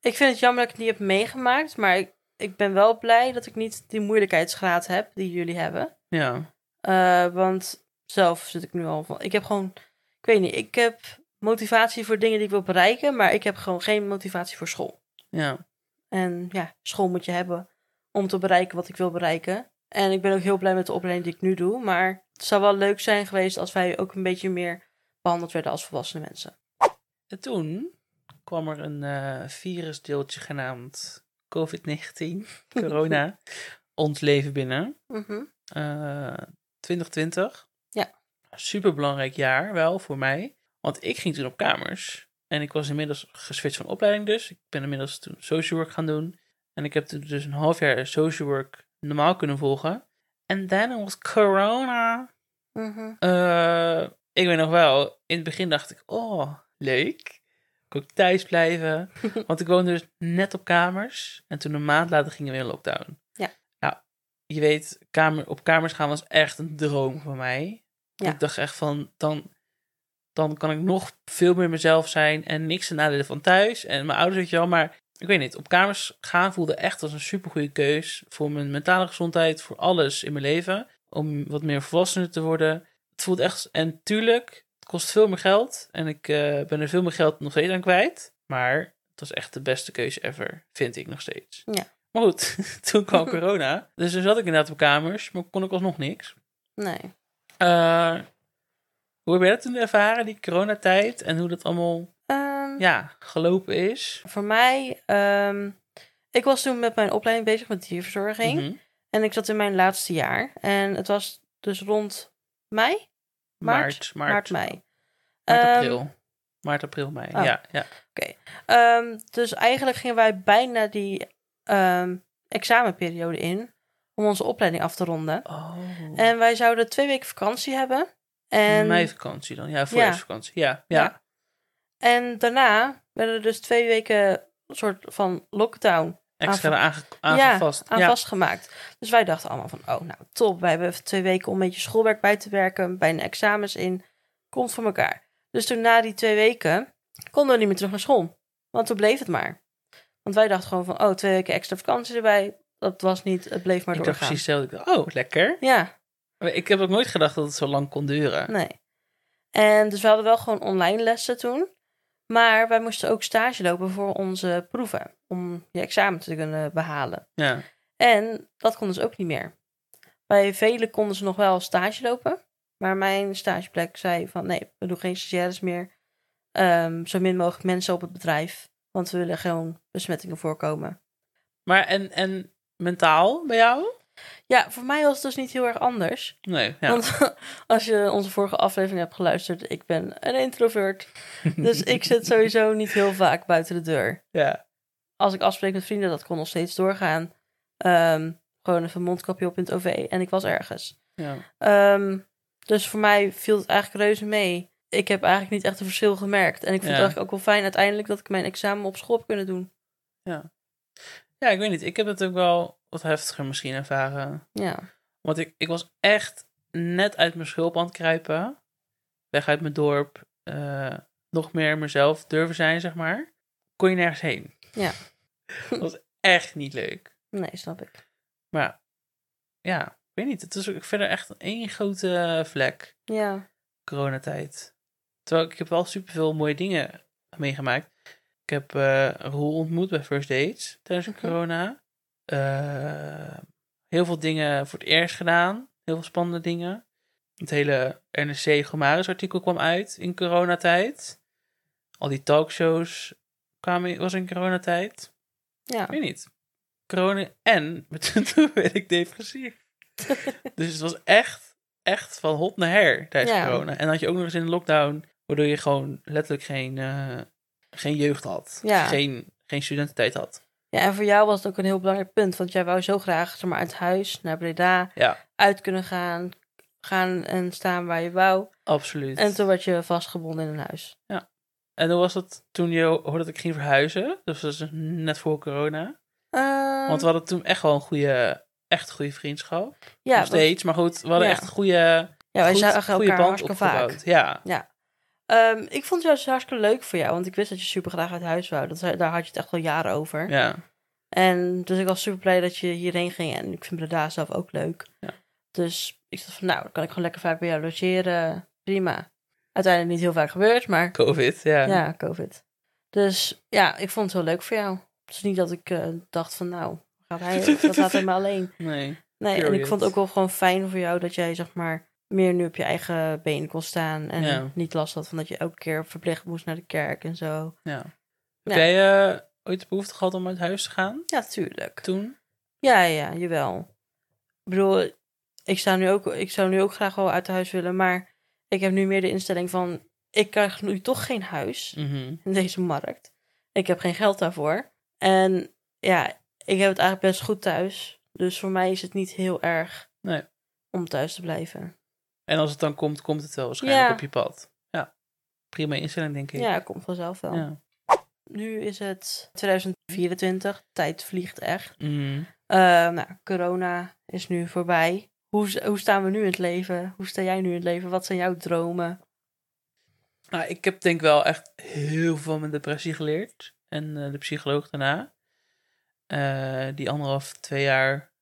Speaker 2: ik vind het jammer dat ik het niet heb meegemaakt, maar ik, ik ben wel blij dat ik niet die moeilijkheidsgraad heb die jullie hebben.
Speaker 1: Ja.
Speaker 2: Eh, want zelf zit ik nu al van. Ik heb gewoon. Ik weet niet. Ik heb motivatie voor dingen die ik wil bereiken. Maar ik heb gewoon geen motivatie voor school.
Speaker 1: Ja.
Speaker 2: En ja, school moet je hebben om te bereiken wat ik wil bereiken. En ik ben ook heel blij met de opleiding die ik nu doe. Maar het zou wel leuk zijn geweest als wij ook een beetje meer behandeld werden als volwassene mensen.
Speaker 1: En toen kwam er een eh, virusdeeltje genaamd COVID-19, corona, ons leven binnen.
Speaker 2: Mhm.
Speaker 1: Eh 2020.
Speaker 2: Ja.
Speaker 1: Super belangrijk jaar wel voor mij. Want ik ging toen op kamers. En ik was inmiddels geswitcht van opleiding dus. Ik ben inmiddels toen social work gaan doen. En ik heb toen dus een half jaar social work normaal kunnen volgen. En daarna was corona.
Speaker 2: Mhm.
Speaker 1: Eh, ik weet nog wel, in het begin dacht ik, oh, leuk. Ik kon ook thuis blijven. Want ik woonde dus net op kamers. En toen een maand later gingen we in lockdown.
Speaker 2: Ja.
Speaker 1: Nou, je weet, kamer, op kamers gaan was echt een droom voor mij.
Speaker 2: Ja.
Speaker 1: Ik dacht echt van, dan, dan kan ik nog veel meer mezelf zijn. En niks ten nadele van thuis. En mijn ouders weet je wel, maar ik weet niet. Op kamers gaan voelde echt als een supergoeie keus. Voor mijn mentale gezondheid, voor alles in mijn leven. Om wat meer volwassener te worden. Het voelt echt. En tuurlijk, het kost veel meer geld. En ik eh, ben er veel meer geld nog steeds aan kwijt. Maar het was echt de beste keuze ever, vind ik nog steeds.
Speaker 2: Ja.
Speaker 1: Maar goed, toen kwam corona. Dus toen zat ik inderdaad op kamers, maar kon ik alsnog niks.
Speaker 2: Nee.
Speaker 1: Eh, hoe heb jij dat toen ervaren, die coronatijd? En hoe dat allemaal,
Speaker 2: Ehm,
Speaker 1: ja, gelopen is?
Speaker 2: Voor mij. ehm, ik was toen met mijn opleiding bezig met dierverzorging.
Speaker 1: Mhm.
Speaker 2: En ik zat in mijn laatste jaar. En het was dus rond mei?
Speaker 1: Maart, maart,
Speaker 2: Maart, mei.
Speaker 1: maart,
Speaker 2: Ehm,
Speaker 1: april. Maart, april, mei.
Speaker 2: oh.
Speaker 1: Ja, ja.
Speaker 2: Ehm, dus eigenlijk gingen wij bijna die examenperiode in om onze opleiding af te ronden.
Speaker 1: Oh.
Speaker 2: En wij zouden twee weken vakantie hebben. En,
Speaker 1: Meivakantie dan, ja, voorjaarsvakantie. Ja, ja.
Speaker 2: Ja. en daarna werden er dus twee weken een soort van lockdown
Speaker 1: Extra aange, aangevast.
Speaker 2: aan
Speaker 1: ja.
Speaker 2: vastgemaakt. Dus wij dachten allemaal van, oh nou top, wij hebben even twee weken om een beetje schoolwerk bij te werken, bijna examens in, komt voor elkaar. Dus toen na die twee weken konden we niet meer terug naar school, want toen bleef het maar. Want wij dachten gewoon van, oh twee weken extra vakantie erbij, dat was niet, het bleef maar
Speaker 1: ik dacht
Speaker 2: doorgaan.
Speaker 1: precies hetzelfde. Ik dacht, oh, lekker.
Speaker 2: Ja,
Speaker 1: Maar ik heb ook nooit gedacht dat het zo lang kon duren.
Speaker 2: nee. En dus we hadden wel gewoon online lessen toen, maar wij moesten ook stage lopen voor onze proeven, om je examen te kunnen behalen.
Speaker 1: Ja.
Speaker 2: En dat konden ze ook niet meer. Bij velen konden ze nog wel stage lopen. Maar mijn stageplek zei van nee, we doen geen stagiaires meer. Ehm, zo min mogelijk mensen op het bedrijf. Want we willen gewoon besmettingen voorkomen.
Speaker 1: Maar en, en mentaal bij jou?
Speaker 2: Ja, voor mij was het dus niet heel erg anders.
Speaker 1: Nee. Ja.
Speaker 2: Want als je onze vorige aflevering hebt geluisterd, ik ben een introvert. Dus ik zit sowieso niet heel vaak buiten de deur.
Speaker 1: ja.
Speaker 2: Als ik afspreek met vrienden, dat kon nog steeds doorgaan. Ehm, gewoon even een mondkapje op in het OV en ik was ergens.
Speaker 1: ja.
Speaker 2: Ehm, dus voor mij viel het eigenlijk reuze mee. Ik heb eigenlijk niet echt een verschil gemerkt. En ik vond
Speaker 1: Ja.
Speaker 2: het eigenlijk ook wel fijn uiteindelijk dat ik mijn examen op school heb kunnen doen.
Speaker 1: Ja, ik weet niet. Ik heb het ook wel wat heftiger misschien ervaren.
Speaker 2: Ja,
Speaker 1: Want ik, ik was echt net uit mijn schulp aan het kruipen. Weg uit mijn dorp. eh, nog meer mezelf durven zijn, zeg maar. Kon je nergens heen.
Speaker 2: Ja.
Speaker 1: Dat was echt niet leuk.
Speaker 2: nee, snap ik.
Speaker 1: Maar ja, ik weet niet. Het is ook verder echt één grote vlek.
Speaker 2: Ja,
Speaker 1: coronatijd. Terwijl ik heb wel superveel mooie dingen meegemaakt. Ik heb eh Roel ontmoet bij First Dates tijdens corona. Eh, heel veel dingen voor het eerst gedaan. Heel veel spannende dingen. Het hele NRC Gomaris artikel kwam uit in coronatijd. Al die talkshows kwamen, was in coronatijd.
Speaker 2: ja.
Speaker 1: Ik weet niet. Corona en toen werd ik depressief. dus het was echt, echt van hot naar her tijdens
Speaker 2: Ja.
Speaker 1: corona. En dan had je ook nog eens in de lockdown, waardoor je gewoon letterlijk geen, eh, geen jeugd had.
Speaker 2: Ja.
Speaker 1: Geen, geen studententijd had.
Speaker 2: Ja, en voor jou was het ook een heel belangrijk punt. Want jij wou zo graag zeg maar, uit huis naar Breda
Speaker 1: Ja,
Speaker 2: uit kunnen gaan. Gaan en staan waar je wou.
Speaker 1: absoluut.
Speaker 2: En toen werd je vastgebonden in een huis.
Speaker 1: En hoe was het toen je hoorde dat ik ging verhuizen? Dus dat is net voor corona.
Speaker 2: Ehm,
Speaker 1: Want we hadden toen echt wel een goede, echt goede vriendschap.
Speaker 2: ja,
Speaker 1: Nog steeds, maar goed, we hadden
Speaker 2: Ja.
Speaker 1: echt een goede,
Speaker 2: ja, wij zagen
Speaker 1: goede
Speaker 2: elkaar
Speaker 1: band
Speaker 2: hartstikke vaak.
Speaker 1: opgebouwd. Ja,
Speaker 2: Ehm, ik vond het juist hartstikke leuk voor jou. Want ik wist dat je super graag uit huis wou. Dat, daar had je het echt al jaren over.
Speaker 1: ja.
Speaker 2: En dus ik was super blij dat je hierheen ging. En ik vind Breda zelf ook leuk.
Speaker 1: Ja.
Speaker 2: Dus ik dacht van, nou, dan kan ik gewoon lekker vaak bij jou logeren. Prima. Uiteindelijk niet heel vaak gebeurd, maar
Speaker 1: Covid, ja.
Speaker 2: ja, COVID. Dus ja, ik vond het heel leuk voor jou. Het is niet dat ik eh, dacht van, nou, gaat hij, dat gaat hij maar alleen.
Speaker 1: Nee,
Speaker 2: Nee, en ik vond het ook wel gewoon fijn voor jou dat jij, zeg maar, meer nu op je eigen benen kon staan. En
Speaker 1: Ja.
Speaker 2: niet last had van dat je elke keer verplicht moest naar de kerk en zo.
Speaker 1: ja. Heb jij eh, ooit de behoefte gehad om uit huis te gaan?
Speaker 2: Ja, tuurlijk.
Speaker 1: Toen?
Speaker 2: Ja, ja, jawel. Ik bedoel, ik, sta nu ook, ik zou nu ook graag wel uit huis willen, maar ik heb nu meer de instelling van, ik krijg nu toch geen huis
Speaker 1: Mhm.
Speaker 2: in deze markt. Ik heb geen geld daarvoor. En ja, ik heb het eigenlijk best goed thuis. Dus voor mij is het niet heel erg
Speaker 1: Nee.
Speaker 2: om thuis te blijven.
Speaker 1: En als het dan komt, komt het wel waarschijnlijk
Speaker 2: Ja.
Speaker 1: op je pad. Ja. Prima instelling, denk ik.
Speaker 2: Ja, komt vanzelf wel.
Speaker 1: Ja.
Speaker 2: Nu is het 2024. Tijd vliegt echt.
Speaker 1: Mhm.
Speaker 2: Eh, nou, corona is nu voorbij. Hoe, hoe staan we nu in het leven? Hoe sta jij nu in het leven? Wat zijn jouw dromen?
Speaker 1: Nou, ik heb denk wel echt heel veel van mijn depressie geleerd. En eh, de psycholoog daarna. Eh, die anderhalf, twee jaar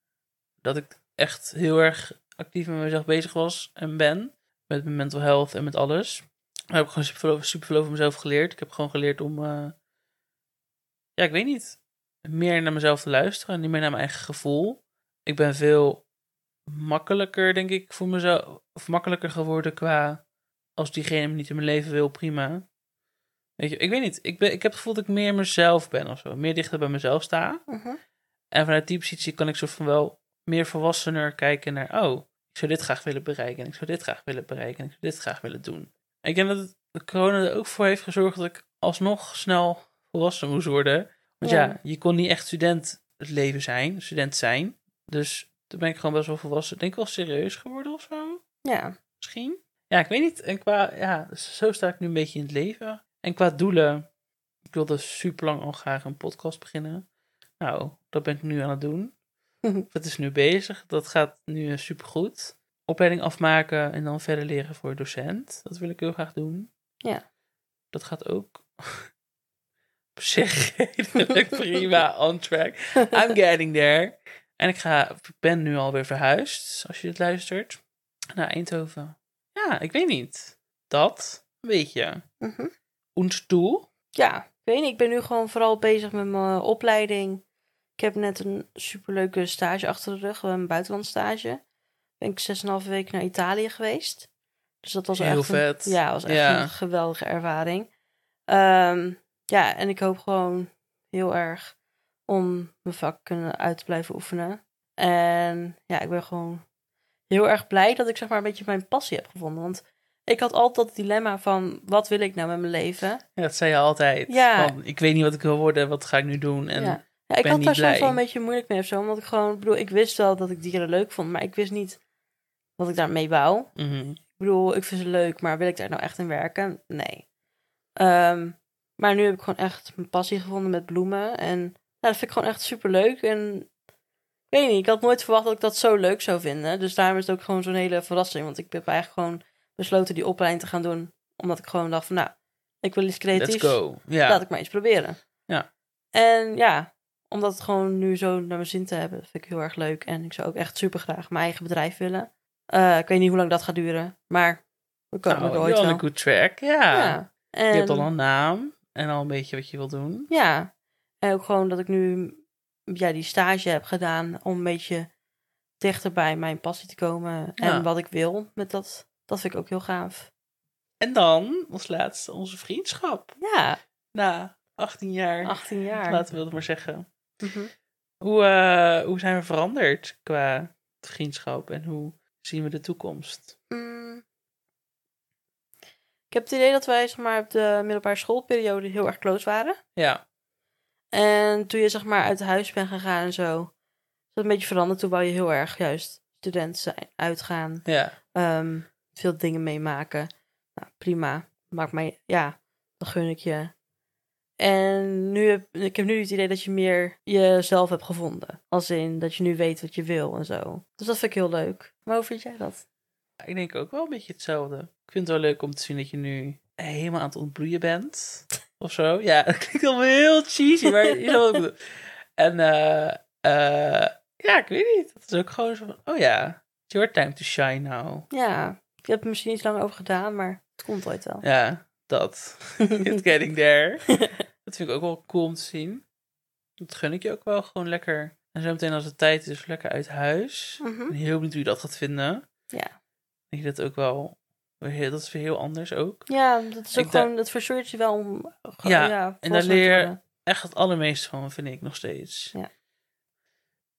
Speaker 1: dat ik echt heel erg actief met mezelf bezig was en ben. Met mijn mental health en met alles. Daar heb ik gewoon super veel, super veel over mezelf geleerd. Ik heb gewoon geleerd om, eh, ja, ik weet niet, meer naar mezelf te luisteren. En niet meer naar mijn eigen gevoel. Ik ben veel makkelijker, denk ik, voor mezelf. Of makkelijker geworden qua als diegene me niet in mijn leven wil, prima. Weet je, ik weet niet. Ik, ben, ik heb het gevoel dat ik meer mezelf ben of zo. Meer dichter bij mezelf sta. En vanuit die positie kan ik soort van wel meer volwassener kijken naar... Oh, ik zou dit graag willen bereiken. En ik zou dit graag willen bereiken. En ik zou dit graag willen doen. En ik denk dat de corona er ook voor heeft gezorgd dat ik alsnog snel volwassen moest worden. Want ja,
Speaker 2: Ja.
Speaker 1: je kon niet echt student het leven zijn. Student zijn. Dus toen ben ik gewoon best wel volwassen. Denk wel serieus geworden of zo
Speaker 2: Ja,
Speaker 1: misschien. Ja, ik weet niet. En qua, ja, zo sta ik nu een beetje in het leven. En qua doelen, ik wilde super lang al graag een podcast beginnen. Nou, dat ben ik nu aan het doen. Het is nu bezig. Dat gaat nu super goed. Opleiding afmaken en dan verder leren voor docent. Dat wil ik heel graag doen.
Speaker 2: Ja.
Speaker 1: Dat gaat ook op zich redelijk prima on track. I'm getting there. En ik, ga, ik ben nu alweer verhuisd, als je het luistert, naar Eindhoven. Ja, ik weet niet. Dat, weet je. Und du?
Speaker 2: ja, ik weet niet. Ik ben nu gewoon vooral bezig met mijn opleiding. Ik heb net een superleuke stage achter de rug, een buitenlandstage. Ben ik 6,5 weken naar Italië geweest. Dus dat was
Speaker 1: Heel
Speaker 2: echt een-
Speaker 1: vet.
Speaker 2: ja, was echt
Speaker 1: Ja.
Speaker 2: een geweldige ervaring. Ehm, ja, en ik hoop gewoon heel erg om mijn vak kunnen uit te blijven oefenen. En ja, ik ben gewoon heel erg blij dat ik zeg maar een beetje mijn passie heb gevonden. Want ik had altijd het dilemma van, wat wil ik nou met mijn leven?
Speaker 1: Ja, dat zei je altijd.
Speaker 2: Ja.
Speaker 1: Van, ik weet niet wat ik wil worden, wat ga ik nu doen? En
Speaker 2: ja. Ja, ik
Speaker 1: ben
Speaker 2: had daar soms wel een beetje moeilijk mee of zo. Omdat ik gewoon, ik bedoel, ik wist wel dat ik dieren leuk vond, maar ik wist niet wat ik daarmee wou.
Speaker 1: Mhm.
Speaker 2: Ik bedoel, ik vind ze leuk, maar wil ik daar nou echt in werken? Nee. Ehm, maar nu heb ik gewoon echt mijn passie gevonden met bloemen. En ja, dat vind ik gewoon echt super leuk. En ik weet niet, ik had nooit verwacht dat ik dat zo leuk zou vinden. Dus daarom is het ook gewoon zo'n hele verrassing. Want ik heb eigenlijk gewoon besloten die opleiding te gaan doen. Omdat ik gewoon dacht van, nou, ik wil iets creatiefs.
Speaker 1: let's go.
Speaker 2: Laat ik maar eens proberen.
Speaker 1: Ja.
Speaker 2: En ja, om dat gewoon nu zo naar mijn zin te hebben, vind ik heel erg leuk. En ik zou ook echt super graag mijn eigen bedrijf willen. Eh, ik weet niet hoe lang dat gaat duren, maar we komen
Speaker 1: nou,
Speaker 2: er ooit wel.
Speaker 1: a good track. Ja.
Speaker 2: Ja. En,
Speaker 1: Je hebt al een naam en al een beetje wat je wil doen.
Speaker 2: Ja. En ook gewoon dat ik nu ja, die stage heb gedaan om een beetje dichter bij mijn passie te komen. En
Speaker 1: Ja.
Speaker 2: wat ik wil met dat. Dat vind ik ook heel gaaf.
Speaker 1: En dan, als laatste, onze vriendschap.
Speaker 2: Ja,
Speaker 1: Na 18 jaar,
Speaker 2: 18 jaar.
Speaker 1: laten we het maar zeggen.
Speaker 2: Mhm.
Speaker 1: Hoe, eh, hoe zijn we veranderd qua vriendschap? En hoe zien we de toekomst?
Speaker 2: Mm. Ik heb het idee dat wij zeg maar, op de middelbare schoolperiode heel erg close waren.
Speaker 1: Ja,
Speaker 2: En toen je zeg maar uit huis bent gegaan en zo, is dat een beetje veranderd. Toen wou je heel erg juist student zijn, uitgaan,
Speaker 1: ja,
Speaker 2: ehm, veel dingen meemaken. Nou, prima. Maakt mij, ja, dan gun ik je. En nu heb, ik heb nu het idee dat je meer jezelf hebt gevonden. Als in dat je nu weet wat je wil en zo. Dus dat vind ik heel leuk. Maar hoe vind jij dat?
Speaker 1: ik denk ook wel een beetje hetzelfde. Ik vind het wel leuk om te zien dat je nu helemaal aan het ontbloeien bent. Of zo. Ja, dat klinkt allemaal heel cheesy, maar je. En eh, eh, ja, ik weet niet. Het is ook gewoon zo van, oh ja, it's your time to shine now.
Speaker 2: Ja, ik heb er misschien niet lang over gedaan, maar het komt ooit wel.
Speaker 1: Ja, dat. It's getting there. Dat vind ik ook wel cool om te zien. Dat gun ik je ook wel gewoon lekker. En zo meteen als het tijd is, lekker uit huis. Ik ben heel benieuwd hoe je dat gaat vinden.
Speaker 2: Ja.
Speaker 1: Denk je dat ook wel... Dat is weer heel anders ook.
Speaker 2: Ja, dat is ook
Speaker 1: Ik
Speaker 2: gewoon, dat versoort je wel om.
Speaker 1: Ja,
Speaker 2: ja
Speaker 1: en daar leer-. Echt het allermeeste van, vind ik nog steeds.
Speaker 2: Ja.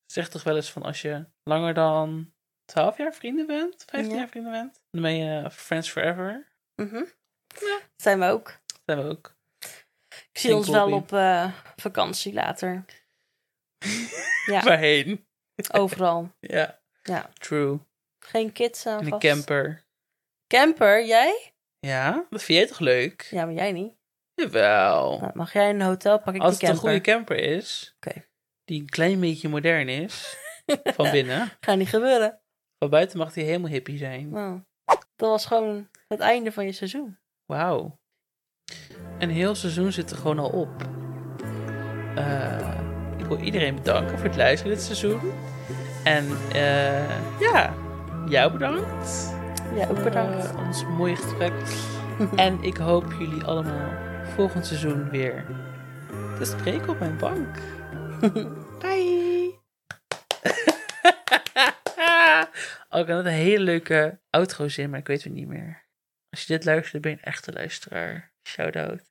Speaker 1: Zeg toch wel eens van als je langer dan 12 jaar vrienden bent, 15
Speaker 2: Ja.
Speaker 1: jaar vrienden bent, dan ben je friends forever.
Speaker 2: Mhm.
Speaker 1: Ja.
Speaker 2: Zijn we ook.
Speaker 1: Zijn we ook.
Speaker 2: Ik zie ons wel op eh, vakantie later. Ja,
Speaker 1: Waarheen?
Speaker 2: overal.
Speaker 1: Ja,
Speaker 2: Ja.
Speaker 1: true.
Speaker 2: Geen kids aan
Speaker 1: In een
Speaker 2: vast.
Speaker 1: camper.
Speaker 2: Camper, jij?
Speaker 1: Ja, dat vind jij toch leuk?
Speaker 2: Ja, maar jij niet.
Speaker 1: Jawel.
Speaker 2: Nou, mag jij een hotel, pak ik
Speaker 1: Als het een goede camper is,
Speaker 2: Oké.
Speaker 1: die een klein beetje modern is, van binnen.
Speaker 2: Gaat niet gebeuren.
Speaker 1: Van buiten mag die helemaal hippie zijn.
Speaker 2: Nou, dat was gewoon het einde van je seizoen.
Speaker 1: Wauw. Een heel seizoen zit er gewoon al op. Eh, ik wil iedereen bedanken voor het luisteren dit seizoen. En eh, ja, jou bedankt.
Speaker 2: Ja, ook bedankt.
Speaker 1: voor ons mooie gesprek. en ik hoop jullie allemaal volgend seizoen weer te spreken op mijn bank. Bye. oh, ik had een hele leuke outro zin, maar ik weet het niet meer. Als je dit luistert, ben je een echte luisteraar. Shout out.